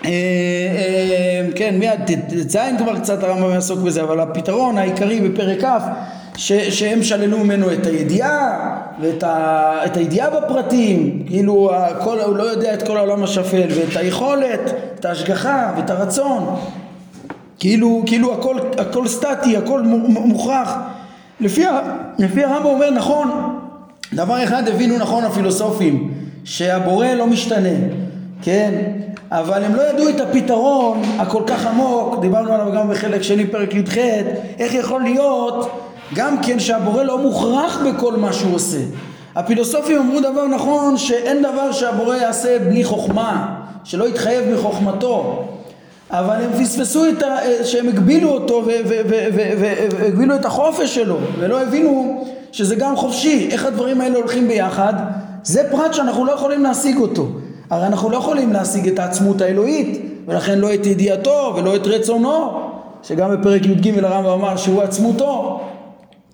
אה, כן, מיד ט"ז כבר קצת הרמב"ם יעסוק בזה, אבל הפתרון העיקרי בפרק כ' ש, שהם שללו ממנו את הידיעה ואת ה, את הידיעה בפרטים, כאילו הכל, הוא לא יודע את כל העולם השפל, ואת היכולת, את ההשגחה ואת הרצון, כאילו, כאילו הכל, הכל סטטי, הכל מוכרח. לפי, לפי הרמב"ם אומר נכון, דבר אחד הבינו נכון הפילוסופים, שהבורא לא משתנה, כן? אבל הם לא ידעו את הפתרון הכל כך עמוק, דיברנו עליו גם בחלק שני פרק י"ח, איך יכול להיות גם כן שהבורא לא מוכרח בכל מה שהוא עושה. הפילוסופים אמרו דבר נכון שאין דבר שהבורא יעשה בלי חוכמה, שלא יתחייב מחוכמתו. אבל הם פספסו את ה... שהם הגבילו אותו והגבילו את החופש שלו ולא הבינו שזה גם חופשי. איך הדברים האלה הולכים ביחד? זה פרט שאנחנו לא יכולים להשיג אותו. הרי אנחנו לא יכולים להשיג את העצמות האלוהית ולכן לא את ידיעתו ולא את רצונו שגם בפרק י"ג הרמב"ם אמר שהוא עצמותו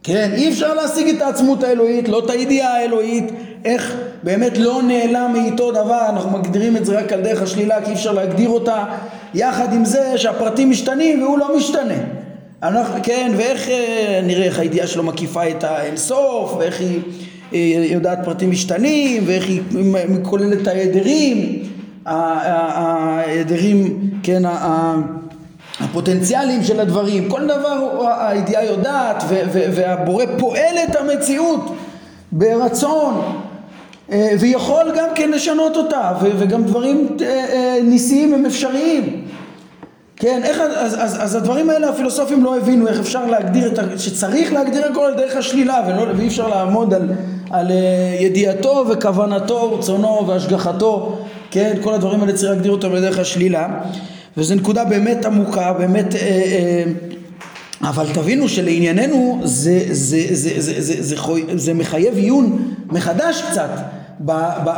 כן, אי אפשר להשיג את העצמות האלוהית, לא את הידיעה האלוהית, איך באמת לא נעלם מאיתו דבר, אנחנו מגדירים את זה רק על דרך השלילה כי אי אפשר להגדיר אותה, יחד עם זה שהפרטים משתנים והוא לא משתנה. אנחנו, כן, ואיך אה, נראה איך הידיעה שלו מקיפה את האינסוף, ואיך היא אה, יודעת פרטים משתנים, ואיך היא כוללת את ההדרים, ההדרים, כן, הפוטנציאלים של הדברים, כל דבר הידיעה יודעת והבורא פועל את המציאות ברצון אה, ויכול גם כן לשנות אותה וגם דברים אה, אה, ניסיים הם אפשריים. כן, איך, אז, אז, אז הדברים האלה הפילוסופים לא הבינו איך אפשר להגדיר, את, שצריך להגדיר הכל על דרך השלילה ולא, ואי אפשר לעמוד על, על ידיעתו וכוונתו, רצונו והשגחתו, כן, כל הדברים האלה צריך להגדיר אותם על דרך השלילה וזו נקודה באמת עמוקה, באמת, אה, אה, אבל תבינו שלענייננו זה, זה, זה, זה, זה, זה, זה מחייב עיון מחדש קצת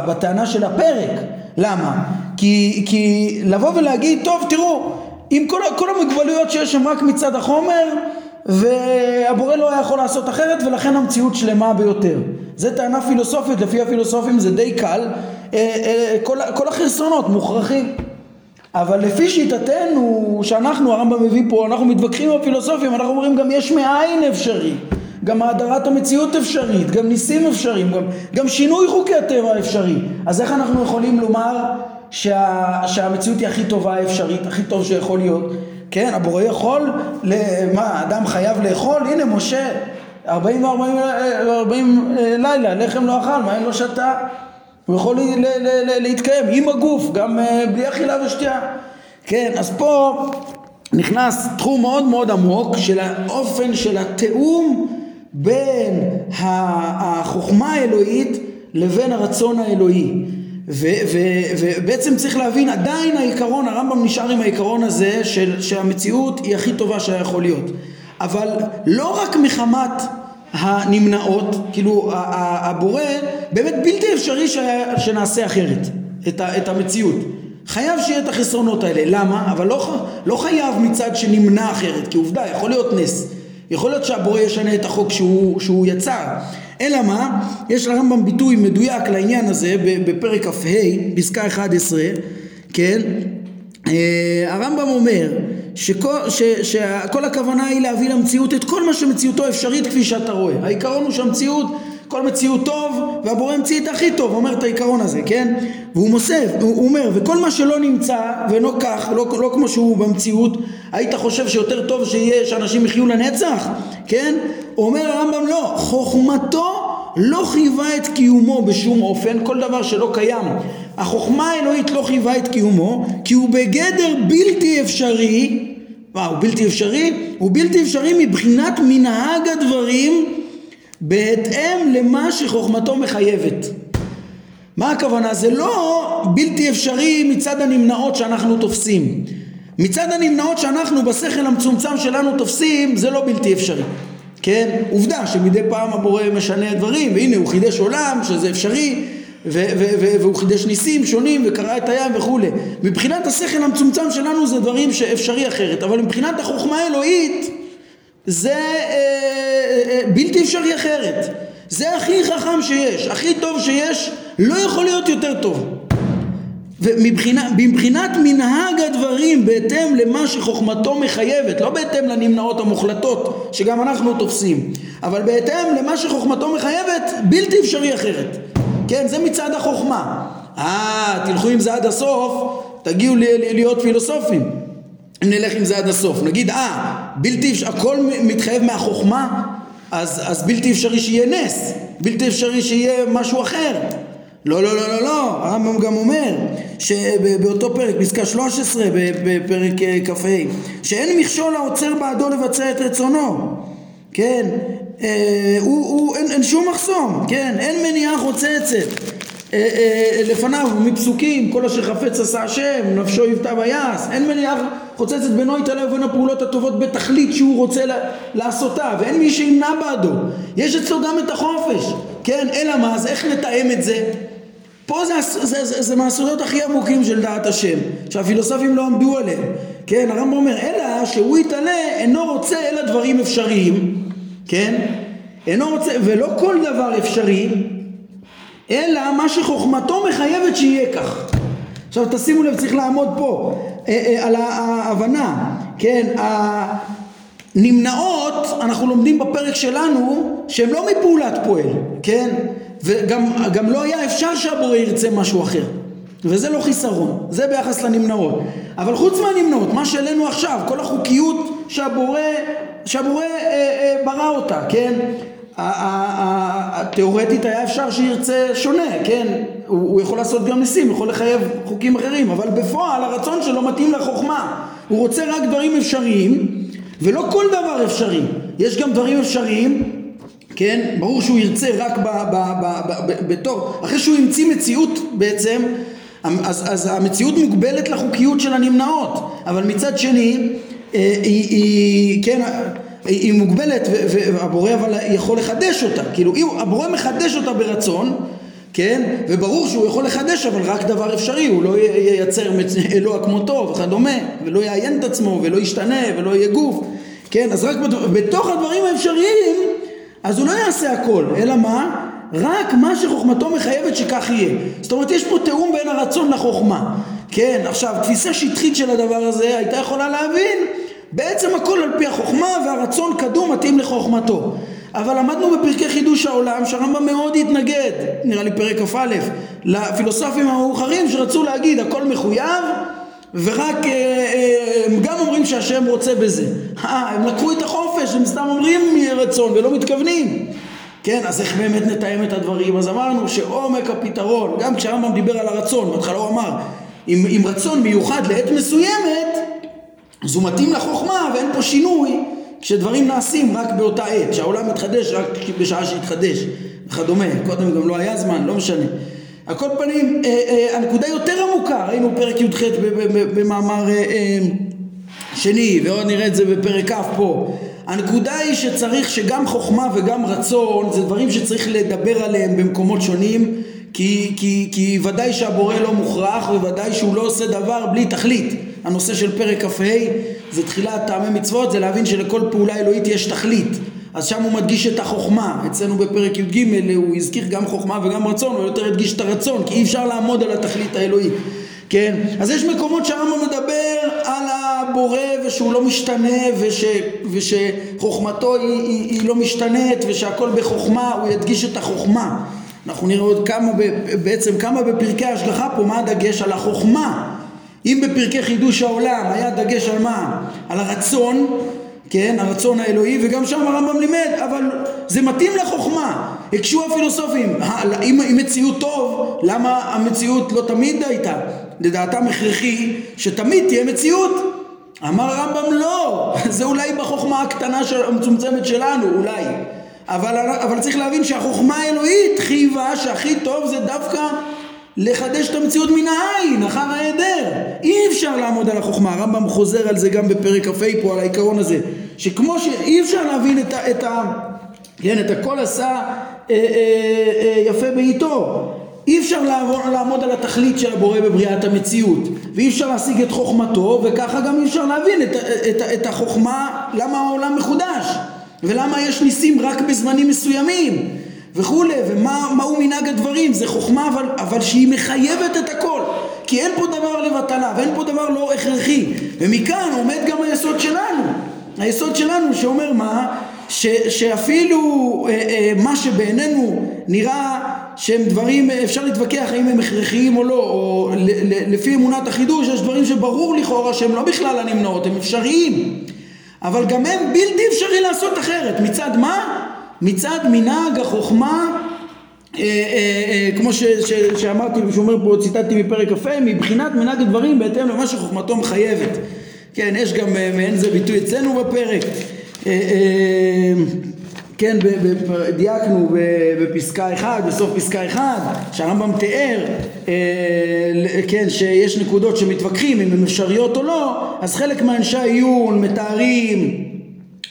בטענה של הפרק. למה? כי, כי לבוא ולהגיד, טוב תראו, עם כל, כל המוגבלויות שיש שם רק מצד החומר והבורא לא היה יכול לעשות אחרת ולכן המציאות שלמה ביותר. זה טענה פילוסופית, לפי הפילוסופים זה די קל, אה, כל, כל החסרונות מוכרחים. אבל לפי שיטתנו שאנחנו הרמב"ם מביא פה אנחנו מתווכחים עם הפילוסופים אנחנו אומרים גם יש מאין אפשרי. גם האדרת המציאות אפשרית גם ניסים אפשריים גם, גם שינוי חוקי הטבע אפשרי. אז איך אנחנו יכולים לומר שה, שהמציאות היא הכי טובה האפשרית הכי טוב שיכול להיות? כן הבורא יכול מה אדם חייב לאכול? הנה משה ארבעים וארבעים אה, לילה לחם לא אכל מים לא שתה הוא יכול להתקיים עם הגוף, גם אה, בלי אכילה ושתייה. כן, אז פה נכנס תחום מאוד מאוד עמוק של האופן של התיאום בין החוכמה האלוהית לבין הרצון האלוהי. ובעצם צריך להבין עדיין העיקרון, הרמב"ם נשאר עם העיקרון הזה של שהמציאות היא הכי טובה שהיה יכול להיות. אבל לא רק מחמת הנמנעות, כאילו הבורא, באמת בלתי אפשרי שנעשה אחרת את, את המציאות. חייב שיהיה את החסרונות האלה. למה? אבל לא, לא חייב מצד שנמנע אחרת, כי עובדה, יכול להיות נס. יכול להיות שהבורא ישנה את החוק שהוא, שהוא יצר. אלא מה? יש לרמב"ם ביטוי מדויק לעניין הזה בפרק כ"ה, פסקה 11, כן? אה, הרמב"ם אומר שכל, ש, שכל הכוונה היא להביא למציאות את כל מה שמציאותו אפשרית כפי שאתה רואה. העיקרון הוא שהמציאות, כל מציאות טוב והבורא המציא את הכי טוב, אומר את העיקרון הזה, כן? והוא מוסף, הוא אומר, וכל מה שלא נמצא ואינו כך, לא, לא כמו שהוא במציאות, היית חושב שיותר טוב שיהיה שאנשים יחיו לנצח, כן? אומר הרמב"ם לא, חוכמתו לא חייבה את קיומו בשום אופן, כל דבר שלא קיים החוכמה האלוהית לא חייבה את קיומו כי הוא בגדר בלתי אפשרי מה הוא בלתי אפשרי? הוא בלתי אפשרי מבחינת מנהג הדברים בהתאם למה שחוכמתו מחייבת מה הכוונה? זה לא בלתי אפשרי מצד הנמנעות שאנחנו תופסים מצד הנמנעות שאנחנו בשכל המצומצם שלנו תופסים זה לא בלתי אפשרי כן? עובדה שמדי פעם הבורא משנה דברים והנה הוא חידש עולם שזה אפשרי והוא חידש ניסים שונים וקרא את הים וכולי. מבחינת השכל המצומצם שלנו זה דברים שאפשרי אחרת, אבל מבחינת החוכמה האלוהית זה אה, אה, אה, בלתי אפשרי אחרת. זה הכי חכם שיש, הכי טוב שיש, לא יכול להיות יותר טוב. ומבחינת מנהג הדברים בהתאם למה שחוכמתו מחייבת, לא בהתאם לנמנעות המוחלטות שגם אנחנו תופסים, אבל בהתאם למה שחוכמתו מחייבת, בלתי אפשרי אחרת. כן, זה מצד החוכמה. אה, תלכו עם זה עד הסוף, תגיעו להיות פילוסופים. אם נלך עם זה עד הסוף. נגיד, אה, בלתי אפשרי, הכל מתחייב מהחוכמה, אז, אז בלתי אפשרי שיהיה נס, בלתי אפשרי שיהיה משהו אחר. לא, לא, לא, לא, לא, הרמב"ם גם אומר שבאותו פרק, פסקה 13 בפרק כ"ה, שאין מכשול העוצר בעדו לבצע את רצונו, כן, אה, הוא, הוא, אין, אין שום מחסום, כן, אין מניעה חוצצת. אה, אה, לפניו מפסוקים, כל אשר חפץ עשה השם, נפשו יבטא ויעש, אין מניעה חוצצת בינו יתעלה ובין הפעולות הטובות בתכלית שהוא רוצה לעשותה, ואין מי שימנע בעדו. יש אצלו גם את החופש, כן, אלא מה, אז איך נתאם את זה? פה זה, זה, זה, זה מהסודות הכי עמוקים של דעת השם, שהפילוסופים לא עמדו עליהם, כן, הרמב"ם אומר, אלא שהוא יתעלה אינו רוצה אלא דברים אפשריים, כן, אינו רוצה, ולא כל דבר אפשרי, אלא מה שחוכמתו מחייבת שיהיה כך. עכשיו תשימו לב, צריך לעמוד פה אה, אה, על ההבנה, כן, הנמנעות, אנחנו לומדים בפרק שלנו, שהן לא מפעולת פועל, כן, וגם לא היה אפשר שהבורא ירצה משהו אחר. וזה לא חיסרון, זה ביחס לנמנעות. אבל חוץ מהנמנעות, מה שהעלינו עכשיו, כל החוקיות שהבורא, שהבורא אה, אה, ברא אותה, כן? תיאורטית היה אפשר שירצה שונה, כן? הוא, הוא יכול לעשות גם ניסים, יכול לחייב חוקים אחרים, אבל בפועל הרצון שלו מתאים לחוכמה. הוא רוצה רק דברים אפשריים, ולא כל דבר אפשרי. יש גם דברים אפשריים כן? ברור שהוא ירצה רק ב, ב, ב, ב, ב, בתור, אחרי שהוא המציא מציאות בעצם, אז, אז המציאות מוגבלת לחוקיות של הנמנעות, אבל מצד שני, היא, אה, היא, היא כן, היא מוגבלת והבורא אבל יכול לחדש אותה, כאילו אם הבורא מחדש אותה ברצון, כן, וברור שהוא יכול לחדש אבל רק דבר אפשרי, הוא לא ייצר אלוה כמותו וכדומה, ולא יעיין את עצמו ולא ישתנה ולא יהיה גוף, כן, אז רק בתוך הדברים האפשריים אז הוא לא יעשה הכל, אלא מה? רק מה שחוכמתו מחייבת שכך יהיה. זאת אומרת, יש פה תיאום בין הרצון לחוכמה. כן, עכשיו, תפיסה שטחית של הדבר הזה הייתה יכולה להבין בעצם הכל על פי החוכמה והרצון קדום מתאים לחוכמתו. אבל למדנו בפרקי חידוש העולם שהרמב"ם מאוד התנגד, נראה לי פרק כ"א, לפילוסופים המאוחרים שרצו להגיד הכל מחויב ורק אה, אה, הם גם אומרים שהשם רוצה בזה. אה, הם לקחו את החופש, הם סתם אומרים מרצון ולא מתכוונים. כן, אז איך באמת נתאם את הדברים? אז אמרנו שעומק הפתרון, גם כשהרמב"ם דיבר על הרצון, בהתחלה הוא אמר, עם, עם רצון מיוחד לעת מסוימת, אז הוא מתאים לחוכמה ואין פה שינוי כשדברים נעשים רק באותה עת, שהעולם מתחדש רק בשעה שהתחדש וכדומה, קודם גם לא היה זמן, לא משנה. על כל פנים, אה, אה, הנקודה יותר עמוקה, ראינו פרק י"ח במאמר אה, שני, ועוד נראה את זה בפרק כ' פה. הנקודה היא שצריך שגם חוכמה וגם רצון זה דברים שצריך לדבר עליהם במקומות שונים כי, כי, כי ודאי שהבורא לא מוכרח וודאי שהוא לא עושה דבר בלי תכלית. הנושא של פרק כ"ה זה תחילת טעמי מצוות, זה להבין שלכל פעולה אלוהית יש תכלית. אז שם הוא מדגיש את החוכמה, אצלנו בפרק י"ג הוא הזכיר גם חוכמה וגם רצון, הוא יותר הדגיש את הרצון, כי אי אפשר לעמוד על התכלית האלוהית, כן? אז יש מקומות שהרמב"ם מדבר על הבורא ושהוא לא משתנה וש, ושחוכמתו היא, היא, היא לא משתנית ושהכל בחוכמה, הוא ידגיש את החוכמה. אנחנו נראה עוד כמה, בעצם כמה בפרקי ההשגחה פה, מה הדגש על החוכמה. אם בפרקי חידוש העולם היה דגש על מה? על הרצון, כן, הרצון האלוהי, וגם שם הרמב"ם לימד, אבל זה מתאים לחוכמה. הקשו הפילוסופים, אם, אם מציאות טוב, למה המציאות לא תמיד הייתה? לדעתם הכרחי שתמיד תהיה מציאות. אמר הרמב"ם לא, זה אולי בחוכמה הקטנה המצומצמת שלנו, אולי. אבל, אבל צריך להבין שהחוכמה האלוהית חייבה שהכי טוב זה דווקא לחדש את המציאות מן העין, אחר ההיעדר. אי אפשר לעמוד על החוכמה, הרמב"ם חוזר על זה גם בפרק כ"ה פה, על העיקרון הזה, שכמו שאי אפשר להבין את. את ה כן, את הכל עשה אה, אה, אה, יפה בעיתו. אי אפשר לעמוד על התכלית של הבורא בבריאת המציאות ואי אפשר להשיג את חוכמתו וככה גם אי אפשר להבין את, את, את, את החוכמה למה העולם מחודש ולמה יש ניסים רק בזמנים מסוימים וכולי, ומהו מנהג הדברים, זה חוכמה אבל, אבל שהיא מחייבת את הכל, כי אין פה דבר לבטלה ואין פה דבר לא הכרחי, ומכאן עומד גם היסוד שלנו, היסוד שלנו שאומר מה? ש, שאפילו אה, אה, מה שבעינינו נראה שהם דברים, אפשר להתווכח האם הם הכרחיים או לא, או לפי אמונת החידוש יש דברים שברור לכאורה שהם לא בכלל הנמנעות, הם אפשריים, אבל גם הם בלתי אפשרי לעשות אחרת, מצד מה? מצד מנהג החוכמה אה, אה, אה, כמו ש, ש, שאמרתי ושאומר פה, ציטטתי מפרק כ"ה, מבחינת מנהג הדברים בהתאם למה שחוכמתו מחייבת. כן, יש גם מעין זה ביטוי אצלנו בפרק. כן, דייקנו בפסקה 1, בסוף פסקה 1, שהרמב"ם תיאר, אה, כן, שיש נקודות שמתווכחים אם הן אפשריות או לא, אז חלק מאנשי העיון מתארים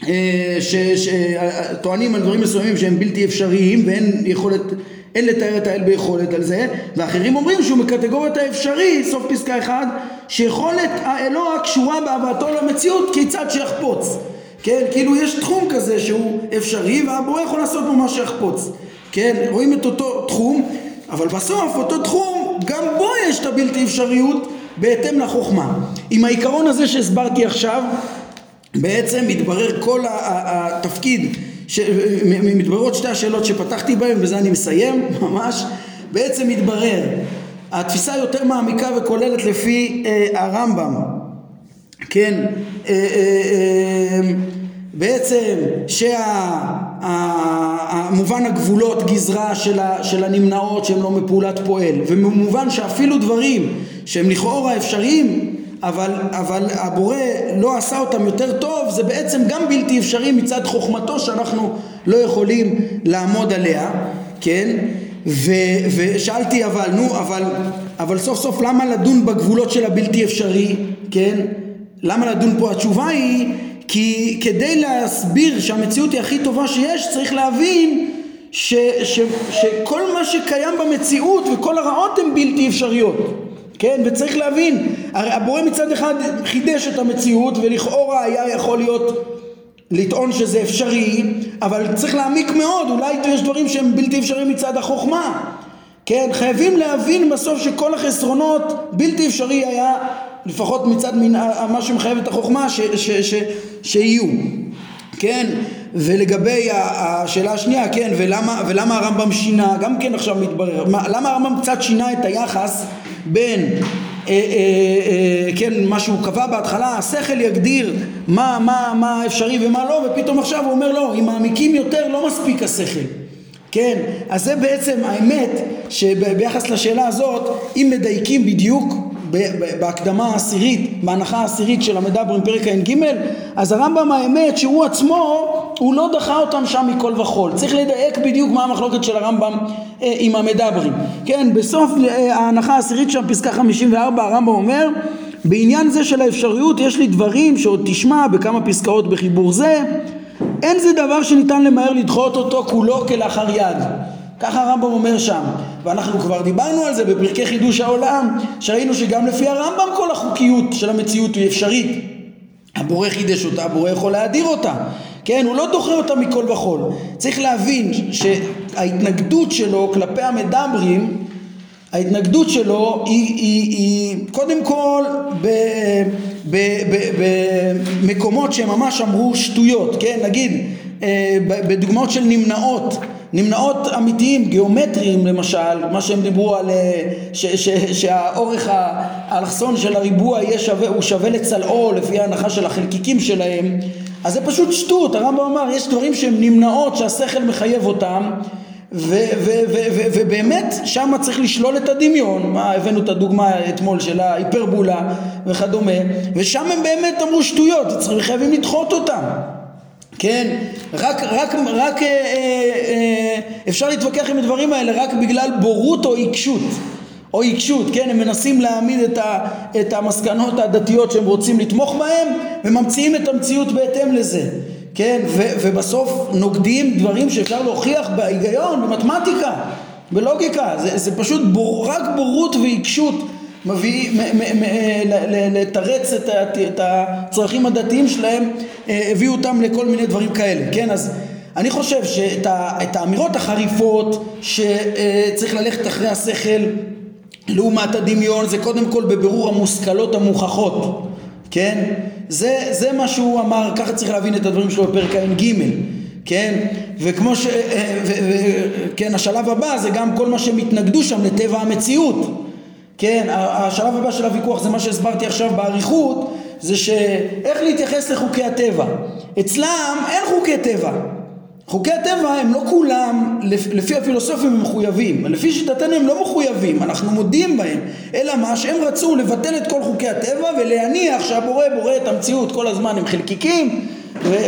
אה, שטוענים על דברים מסוימים שהם בלתי אפשריים ואין יכולת, אין לתאר את האל ביכולת על זה ואחרים אומרים שהוא מקטגוריית האפשרי, סוף פסקה 1, שיכולת האלוה קשורה בהבאתו למציאות כיצד שיחפוץ כן, כאילו יש תחום כזה שהוא אפשרי והבורא יכול לעשות בו מה שיחפוץ. כן, רואים את אותו תחום אבל בסוף אותו תחום גם בו יש את הבלתי אפשריות בהתאם לחוכמה. עם העיקרון הזה שהסברתי עכשיו בעצם מתברר כל התפקיד, ש... מתבררות שתי השאלות שפתחתי בהן, בזה אני מסיים ממש, בעצם מתברר התפיסה יותר מעמיקה וכוללת לפי אה, הרמב"ם, כן, אה, אה, אה, בעצם שהמובן הגבולות גזרה של, ה, של הנמנעות שהן לא מפעולת פועל ומובן שאפילו דברים שהם לכאורה אפשריים אבל, אבל הבורא לא עשה אותם יותר טוב, זה בעצם גם בלתי אפשרי מצד חוכמתו שאנחנו לא יכולים לעמוד עליה, כן? ו, ושאלתי אבל, נו, אבל, אבל סוף סוף למה לדון בגבולות של הבלתי אפשרי, כן? למה לדון פה? התשובה היא כי כדי להסביר שהמציאות היא הכי טובה שיש צריך להבין ש, ש, שכל מה שקיים במציאות וכל הרעות הן בלתי אפשריות כן? וצריך להבין, הרי הבורא מצד אחד חידש את המציאות ולכאורה היה יכול להיות לטעון שזה אפשרי, אבל צריך להעמיק מאוד, אולי יש דברים שהם בלתי אפשריים מצד החוכמה. כן? חייבים להבין בסוף שכל החסרונות בלתי אפשרי היה לפחות מצד מן, מה שמחייב את החוכמה ש, ש, ש, שיהיו. כן? ולגבי השאלה השנייה, כן, ולמה, ולמה הרמב"ם שינה, גם כן עכשיו מתברר, מה, למה הרמב"ם קצת שינה את היחס בין אה, אה, אה, כן, מה שהוא קבע בהתחלה, השכל יגדיר מה, מה, מה אפשרי ומה לא, ופתאום עכשיו הוא אומר לא, אם מעמיקים יותר לא מספיק השכל. כן, אז זה בעצם האמת שביחס לשאלה הזאת, אם מדייקים בדיוק בהקדמה העשירית, בהנחה העשירית של המדברים פרק ע"ג, אז הרמב"ם האמת שהוא עצמו, הוא לא דחה אותם שם מכל וכול. צריך לדייק בדיוק מה המחלוקת של הרמב"ם אה, עם המדברים. כן, בסוף אה, ההנחה העשירית שם, פסקה 54, הרמב"ם אומר בעניין זה של האפשריות יש לי דברים שעוד תשמע בכמה פסקאות בחיבור זה אין זה דבר שניתן למהר לדחות אותו כולו כלאחר יד ככה הרמב"ם אומר שם. ואנחנו כבר דיברנו על זה בפרקי חידוש העולם שראינו שגם לפי הרמב"ם כל החוקיות של המציאות היא אפשרית. הבורא חידש אותה, הבורא יכול להדיר אותה. כן, הוא לא דוחה אותה מכל וכול צריך להבין שההתנגדות שלו כלפי המדברים ההתנגדות שלו היא, היא, היא קודם כל במקומות שהם ממש אמרו שטויות, כן, נגיד אה, בדוגמאות של נמנעות נמנעות אמיתיים, גיאומטריים למשל, מה שהם דיברו על אה, ש, ש, שהאורך האלכסון של הריבוע יהיה שווה, הוא שווה לצלעו לפי ההנחה של החלקיקים שלהם. אז זה פשוט שטות, הרמב"ם אמר יש דברים שהם נמנעות שהשכל מחייב אותם ובאמת שם צריך לשלול את הדמיון, מה הבאנו את הדוגמה אתמול של ההיפרבולה וכדומה ושם הם באמת אמרו שטויות, חייבים לדחות אותם כן, רק, רק, רק אה, אה, אה, אפשר להתווכח עם הדברים האלה רק בגלל בורות או עיקשות. או עיקשות, כן, הם מנסים להעמיד את, ה, את המסקנות הדתיות שהם רוצים לתמוך בהם וממציאים את המציאות בהתאם לזה, כן, ו, ובסוף נוגדים דברים שאפשר להוכיח בהיגיון, במתמטיקה, בלוגיקה, זה, זה פשוט בור, רק בורות ועיקשות מביא, לתרץ את, הצרכים הדתיים שלהם, אה, הביאו אותם לכל מיני דברים כאלה, כן? אז אני חושב שאת האמירות החריפות שצריך ללכת אחרי השכל לעומת הדמיון זה קודם כל בבירור המושכלות המוכחות, כן? זה, זה מה שהוא אמר, ככה צריך להבין את הדברים שלו בפרק ע"ג, כן? וכמו ש... אה, ו, ו, כן, השלב הבא זה גם כל מה שהם התנגדו שם לטבע המציאות כן, השלב הבא של הוויכוח זה מה שהסברתי עכשיו באריכות, זה שאיך להתייחס לחוקי הטבע. אצלם אין חוקי טבע. חוקי הטבע הם לא כולם, לפי הפילוסופים הם מחויבים, לפי שיטתנו הם לא מחויבים, אנחנו מודים בהם, אלא מה שהם רצו לבטל את כל חוקי הטבע ולהניח שהבורא בורא את המציאות כל הזמן הם חלקיקים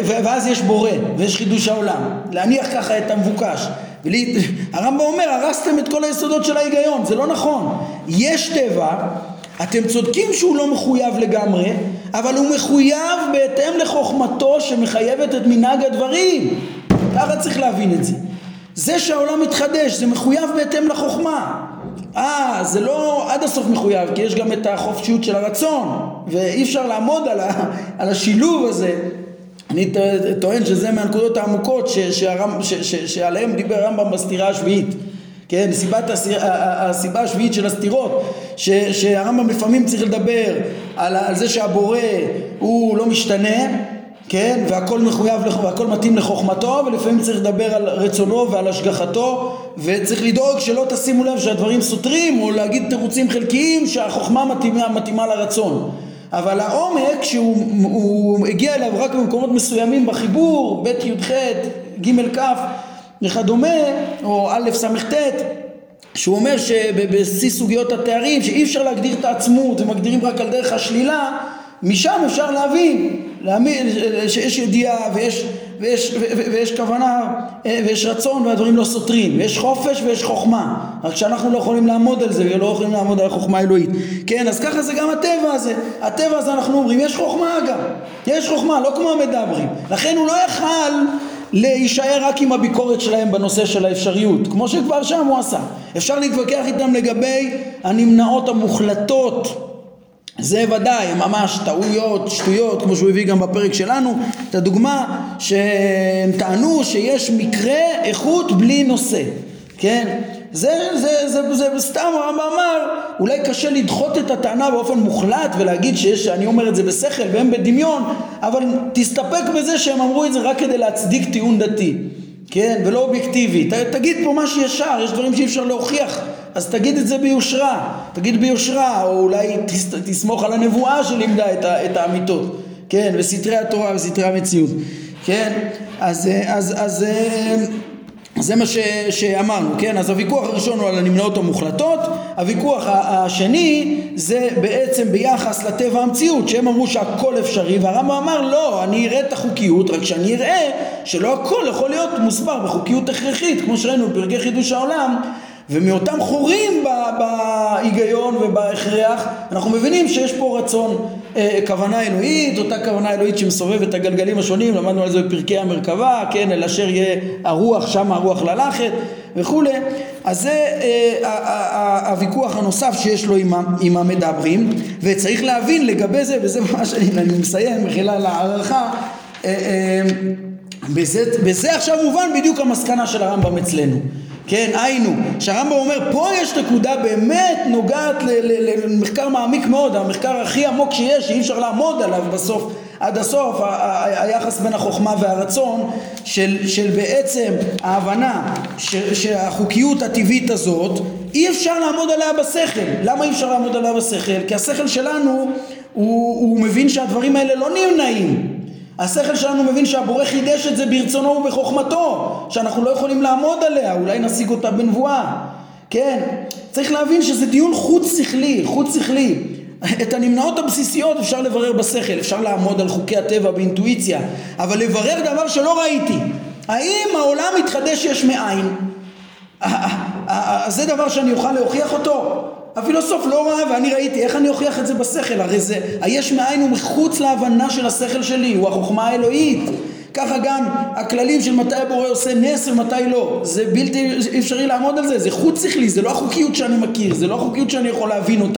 ואז יש בורא ויש חידוש העולם, להניח ככה את המבוקש. הרמב"ם אומר הרסתם את כל היסודות של ההיגיון, זה לא נכון. יש טבע, אתם צודקים שהוא לא מחויב לגמרי, אבל הוא מחויב בהתאם לחוכמתו שמחייבת את מנהג הדברים. ככה צריך להבין את זה. זה שהעולם מתחדש זה מחויב בהתאם לחוכמה. אה, זה לא עד הסוף מחויב, כי יש גם את החופשיות של הרצון, ואי אפשר לעמוד על, ה, על השילוב הזה. אני טוען שזה מהנקודות העמוקות ש, ש, ש, שעליהם דיבר הרמב"ם בסתירה השביעית. כן, סיבת הסיבה השביעית של הסתירות, ש, שהרמב"ם לפעמים צריך לדבר על, על זה שהבורא הוא לא משתנה, כן, והכל מחויב, והכל מתאים לחוכמתו, ולפעמים צריך לדבר על רצונו ועל השגחתו, וצריך לדאוג שלא תשימו לב שהדברים סותרים, או להגיד תירוצים חלקיים שהחוכמה מתאימה, מתאימה לרצון. אבל העומק שהוא הגיע אליו רק במקומות מסוימים בחיבור, ב' י"ח, ג' כ' וכדומה, או א' ס"ט, שהוא אומר שבשיא סוגיות התארים שאי אפשר להגדיר את העצמות ומגדירים רק על דרך השלילה, משם אפשר להבין להאמין שיש ידיעה ויש, ויש, ויש כוונה אה, ויש רצון והדברים לא סותרים. ויש חופש ויש חוכמה. רק שאנחנו לא יכולים לעמוד על זה ולא יכולים לעמוד על החוכמה האלוהית. כן אז ככה זה גם הטבע הזה. הטבע הזה אנחנו אומרים יש חוכמה גם יש חוכמה לא כמו המדברים. לכן הוא לא יכל להישאר רק עם הביקורת שלהם בנושא של האפשריות. כמו שכבר שם הוא עשה. אפשר להתווכח איתם לגבי הנמנעות המוחלטות זה ודאי, ממש טעויות, שטויות, כמו שהוא הביא גם בפרק שלנו, את הדוגמה שהם טענו שיש מקרה איכות בלי נושא, כן? זה, זה, זה, זה, זה סתם הרמב"ם אמר, אולי קשה לדחות את הטענה באופן מוחלט ולהגיד שיש, אני אומר את זה בשכל והם בדמיון, אבל תסתפק בזה שהם אמרו את זה רק כדי להצדיק טיעון דתי, כן? ולא אובייקטיבי. ת, תגיד פה משהו ישר, יש דברים שאי אפשר להוכיח אז תגיד את זה ביושרה, תגיד ביושרה, או אולי תס, תסמוך על הנבואה שלימדה את, את האמיתות, כן, וסתרי התורה וסתרי המציאות, כן, אז, אז, אז, אז זה מה ש, שאמרנו, כן, אז הוויכוח הראשון הוא על הנמנעות המוחלטות, הוויכוח השני זה בעצם ביחס לטבע המציאות, שהם אמרו שהכל אפשרי, והרמב"ם אמר לא, אני אראה את החוקיות, רק שאני אראה שלא הכל יכול להיות מוסבר בחוקיות הכרחית, כמו שראינו בפרקי חידוש העולם, ומאותם חורים בהיגיון ובהכרח אנחנו מבינים שיש פה רצון אה, כוונה אלוהית, אותה כוונה אלוהית שמסובבת את הגלגלים השונים, למדנו על זה בפרקי המרכבה, כן, אל אשר יהיה הרוח, שם הרוח ללכת וכולי, אז זה אה, הוויכוח הנוסף שיש לו עם, המדברים, וצריך להבין לגבי זה, וזה מה שאני מסיים, מחילה על הערכה, אה, אה, בזה, בזה עכשיו מובן בדיוק המסקנה של הרמב"ם אצלנו. כן, היינו, שהרמב"ם אומר פה יש נקודה באמת נוגעת למחקר מעמיק מאוד, המחקר הכי עמוק שיש, שאי אפשר לעמוד עליו בסוף, עד הסוף, היחס בין החוכמה והרצון של, של בעצם ההבנה שהחוקיות הטבעית הזאת אי אפשר לעמוד עליה בשכל. למה אי אפשר לעמוד עליה בשכל? כי השכל שלנו הוא, הוא מבין שהדברים האלה לא נמנעים השכל שלנו מבין שהבורא חידש את זה ברצונו ובחוכמתו, שאנחנו לא יכולים לעמוד עליה, אולי נשיג אותה בנבואה. כן, צריך להבין שזה דיון חוץ שכלי, חוץ שכלי. את הנמנעות הבסיסיות אפשר לברר בשכל, אפשר לעמוד על חוקי הטבע באינטואיציה, אבל לברר דבר שלא ראיתי. האם העולם מתחדש יש מאין? זה דבר שאני אוכל להוכיח אותו? הפילוסוף לא ראה ואני ראיתי, איך אני אוכיח את זה בשכל? הרי זה, היש מאין הוא מחוץ להבנה של השכל שלי, הוא החוכמה האלוהית. ככה גם הכללים של מתי הבורא עושה נס ומתי לא. זה בלתי אפשרי לעמוד על זה, זה חוץ שכלי, זה לא החוקיות שאני מכיר, זה לא החוקיות שאני יכול להבין אותה.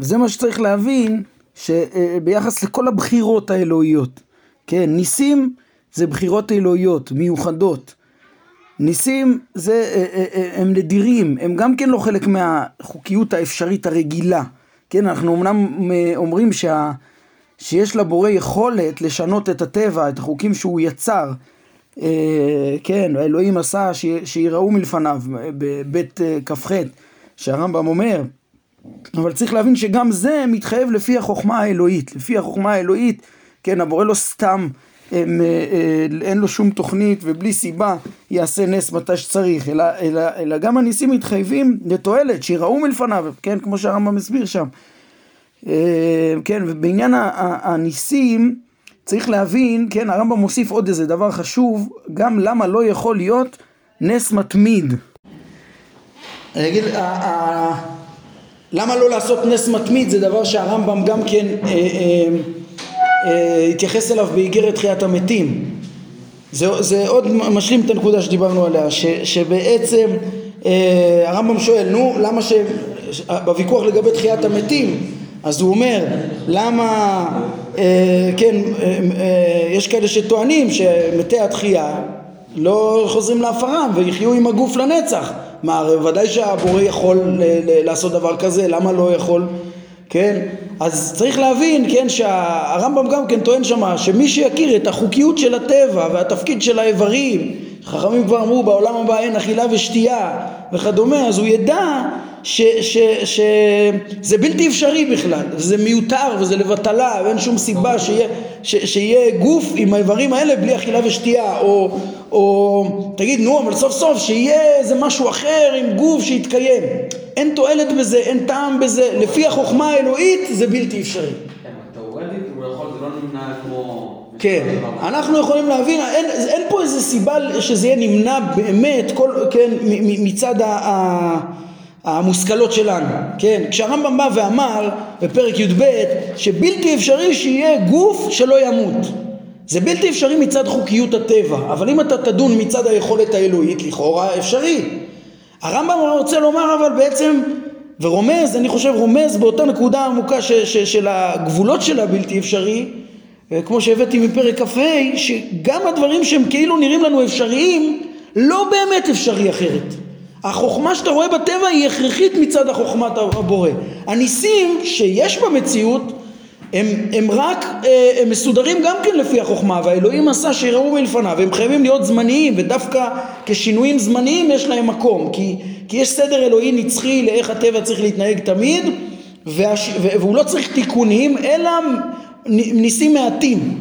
וזה מה שצריך להבין, שביחס לכל הבחירות האלוהיות, כן, ניסים זה בחירות אלוהיות, מיוחדות. ניסים זה, אה, אה, אה, הם נדירים, הם גם כן לא חלק מהחוקיות האפשרית הרגילה. כן, אנחנו אמנם אומרים שה, שיש לבורא יכולת לשנות את הטבע, את החוקים שהוא יצר. כן, האלוהים עשה שיראו מלפניו בבית כ"ח, שהרמב"ם אומר. אבל צריך להבין שגם זה מתחייב לפי החוכמה האלוהית. לפי החוכמה האלוהית, כן, הבורא לא סתם הם, אה, אה, אין לו שום תוכנית ובלי סיבה יעשה נס מתי שצריך, אלא, אלא, אלא גם הניסים מתחייבים לתועלת, שיראו מלפניו, כן, כמו שהרמב"ם מסביר שם. אה, כן, ובעניין הניסים צריך להבין, כן, הרמב"ם מוסיף עוד איזה דבר חשוב, גם למה לא יכול להיות נס מתמיד. אני אגיד, למה לא לעשות נס מתמיד זה דבר שהרמב"ם גם כן התייחס אליו באיגרת תחיית המתים. זה, זה עוד משלים את הנקודה שדיברנו עליה, ש, שבעצם אה, הרמב"ם שואל, נו, למה ש... בוויכוח לגבי תחיית המתים, אז הוא אומר, למה, אה, כן, אה, אה, יש כאלה שטוענים שמתי התחייה לא חוזרים לעפרם ויחיו עם הגוף לנצח. מה, הרי ודאי שהבורא יכול לעשות דבר כזה, למה לא יכול? כן? אז צריך להבין, כן, שהרמב"ם גם כן טוען שמה שמי שיכיר את החוקיות של הטבע והתפקיד של האיברים, חכמים כבר אמרו בעולם הבא אין אכילה ושתייה וכדומה, אז הוא ידע שזה בלתי אפשרי בכלל, זה מיותר וזה לבטלה ואין שום סיבה שיהיה, ש, שיהיה גוף עם האיברים האלה בלי אכילה ושתייה. או, או תגיד נו אבל סוף סוף שיהיה איזה משהו אחר עם גוף שיתקיים. אין תועלת בזה, אין טעם בזה, לפי החוכמה האלוהית זה בלתי אפשרי. כן, אנחנו יכולים להבין, אין, אין פה איזה סיבה שזה יהיה נמנע באמת כל, כן, מצד המושכלות שלנו, כן? כשהרמב"ם בא ואמר בפרק י"ב שבלתי אפשרי שיהיה גוף שלא ימות. זה בלתי אפשרי מצד חוקיות הטבע אבל אם אתה תדון מצד היכולת האלוהית לכאורה אפשרי. הרמב"ם רוצה לומר אבל בעצם ורומז, אני חושב רומז באותה נקודה עמוקה ש, ש, של הגבולות של הבלתי אפשרי כמו שהבאתי מפרק כ"ה שגם הדברים שהם כאילו נראים לנו אפשריים לא באמת אפשרי אחרת החוכמה שאתה רואה בטבע היא הכרחית מצד החוכמת הבורא. הניסים שיש במציאות הם, הם רק אה, הם מסודרים גם כן לפי החוכמה והאלוהים עשה שיראו מלפניו והם חייבים להיות זמניים ודווקא כשינויים זמניים יש להם מקום כי, כי יש סדר אלוהי נצחי לאיך הטבע צריך להתנהג תמיד והש, והוא לא צריך תיקונים אלא ניסים מעטים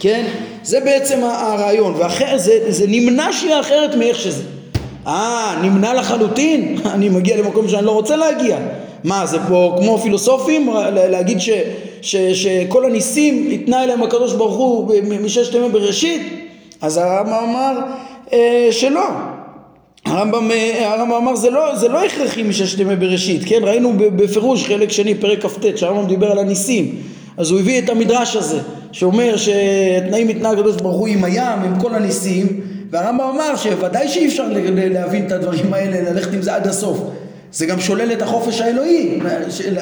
כן זה בעצם הרעיון ואחר זה, זה נמנע שיהיה אחרת מאיך שזה אה, נמנע לחלוטין? אני מגיע למקום שאני לא רוצה להגיע. מה, זה פה כמו פילוסופים? להגיד ש, ש, שכל הניסים התנה אליהם הקדוש ברוך הוא מששת ימי בראשית? אז הרמב"ם אמר אה, שלא. הרמב"ם, אה, הרמב"ם אמר זה לא, זה לא הכרחי מששת ימי בראשית, כן? ראינו בפירוש חלק שני, פרק כ"ט, שהרמב"ם דיבר על הניסים. אז הוא הביא את המדרש הזה, שאומר שתנאים התנה הקדוש ברוך הוא עם הים, עם כל הניסים, והרמב"ם אמר שוודאי שאי אפשר להבין את הדברים האלה, ללכת עם זה עד הסוף. זה גם שולל את החופש האלוהי,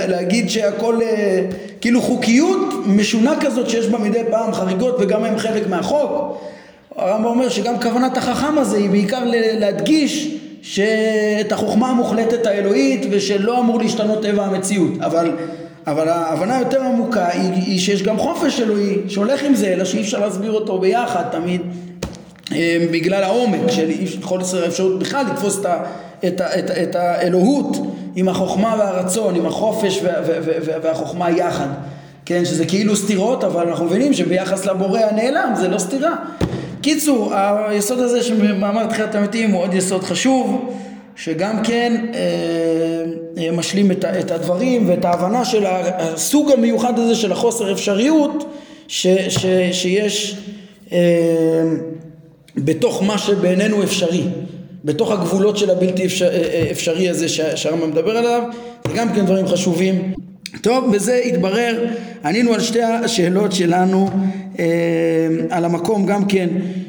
להגיד שהכל אה, כאילו חוקיות משונה כזאת שיש בה מדי פעם חריגות וגם הם חלק מהחוק. הרמב"ם אומר שגם כוונת החכם הזה היא בעיקר להדגיש שאת החוכמה המוחלטת האלוהית ושלא אמור להשתנות טבע המציאות. אבל, אבל ההבנה היותר עמוקה היא, היא שיש גם חופש אלוהי שהולך עם זה, אלא שאי אפשר להסביר אותו ביחד תמיד. אה, בגלל העומק של חוסר האפשרות בכלל לתפוס את, ה, את, ה, את, את האלוהות עם החוכמה והרצון, עם החופש וה, וה, והחוכמה יחד, כן, שזה כאילו סתירות, אבל אנחנו מבינים שביחס לבורא הנעלם זה לא סתירה. קיצור, היסוד הזה שמאמר תחילת המתים הוא עוד יסוד חשוב, שגם כן אה, אה, משלים את, את הדברים ואת ההבנה של הסוג המיוחד הזה של החוסר אפשריות ש, ש, שיש אה, בתוך מה שבעינינו אפשרי, בתוך הגבולות של הבלתי אפשר, אה, אה, אפשרי הזה שהרמב"ם מדבר עליו, זה גם כן דברים חשובים. טוב, בזה התברר, ענינו על שתי השאלות שלנו, אה, על המקום גם כן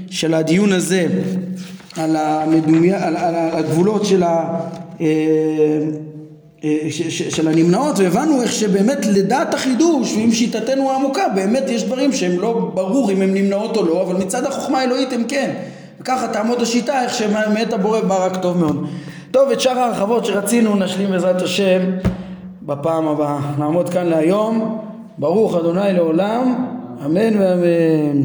של הדיון הזה, על, המדומיה, על, על הגבולות של ה... אה, אה, של הנמנעות והבנו איך שבאמת לדעת החידוש ועם שיטתנו העמוקה באמת יש דברים שהם לא ברור אם הם נמנעות או לא אבל מצד החוכמה האלוהית הם כן. וככה תעמוד השיטה איך שמאת הבורא בא רק טוב מאוד. טוב את שאר ההרחבות שרצינו נשלים בעזרת השם בפעם הבאה. נעמוד כאן להיום. ברוך אדוני לעולם. אמן ואמן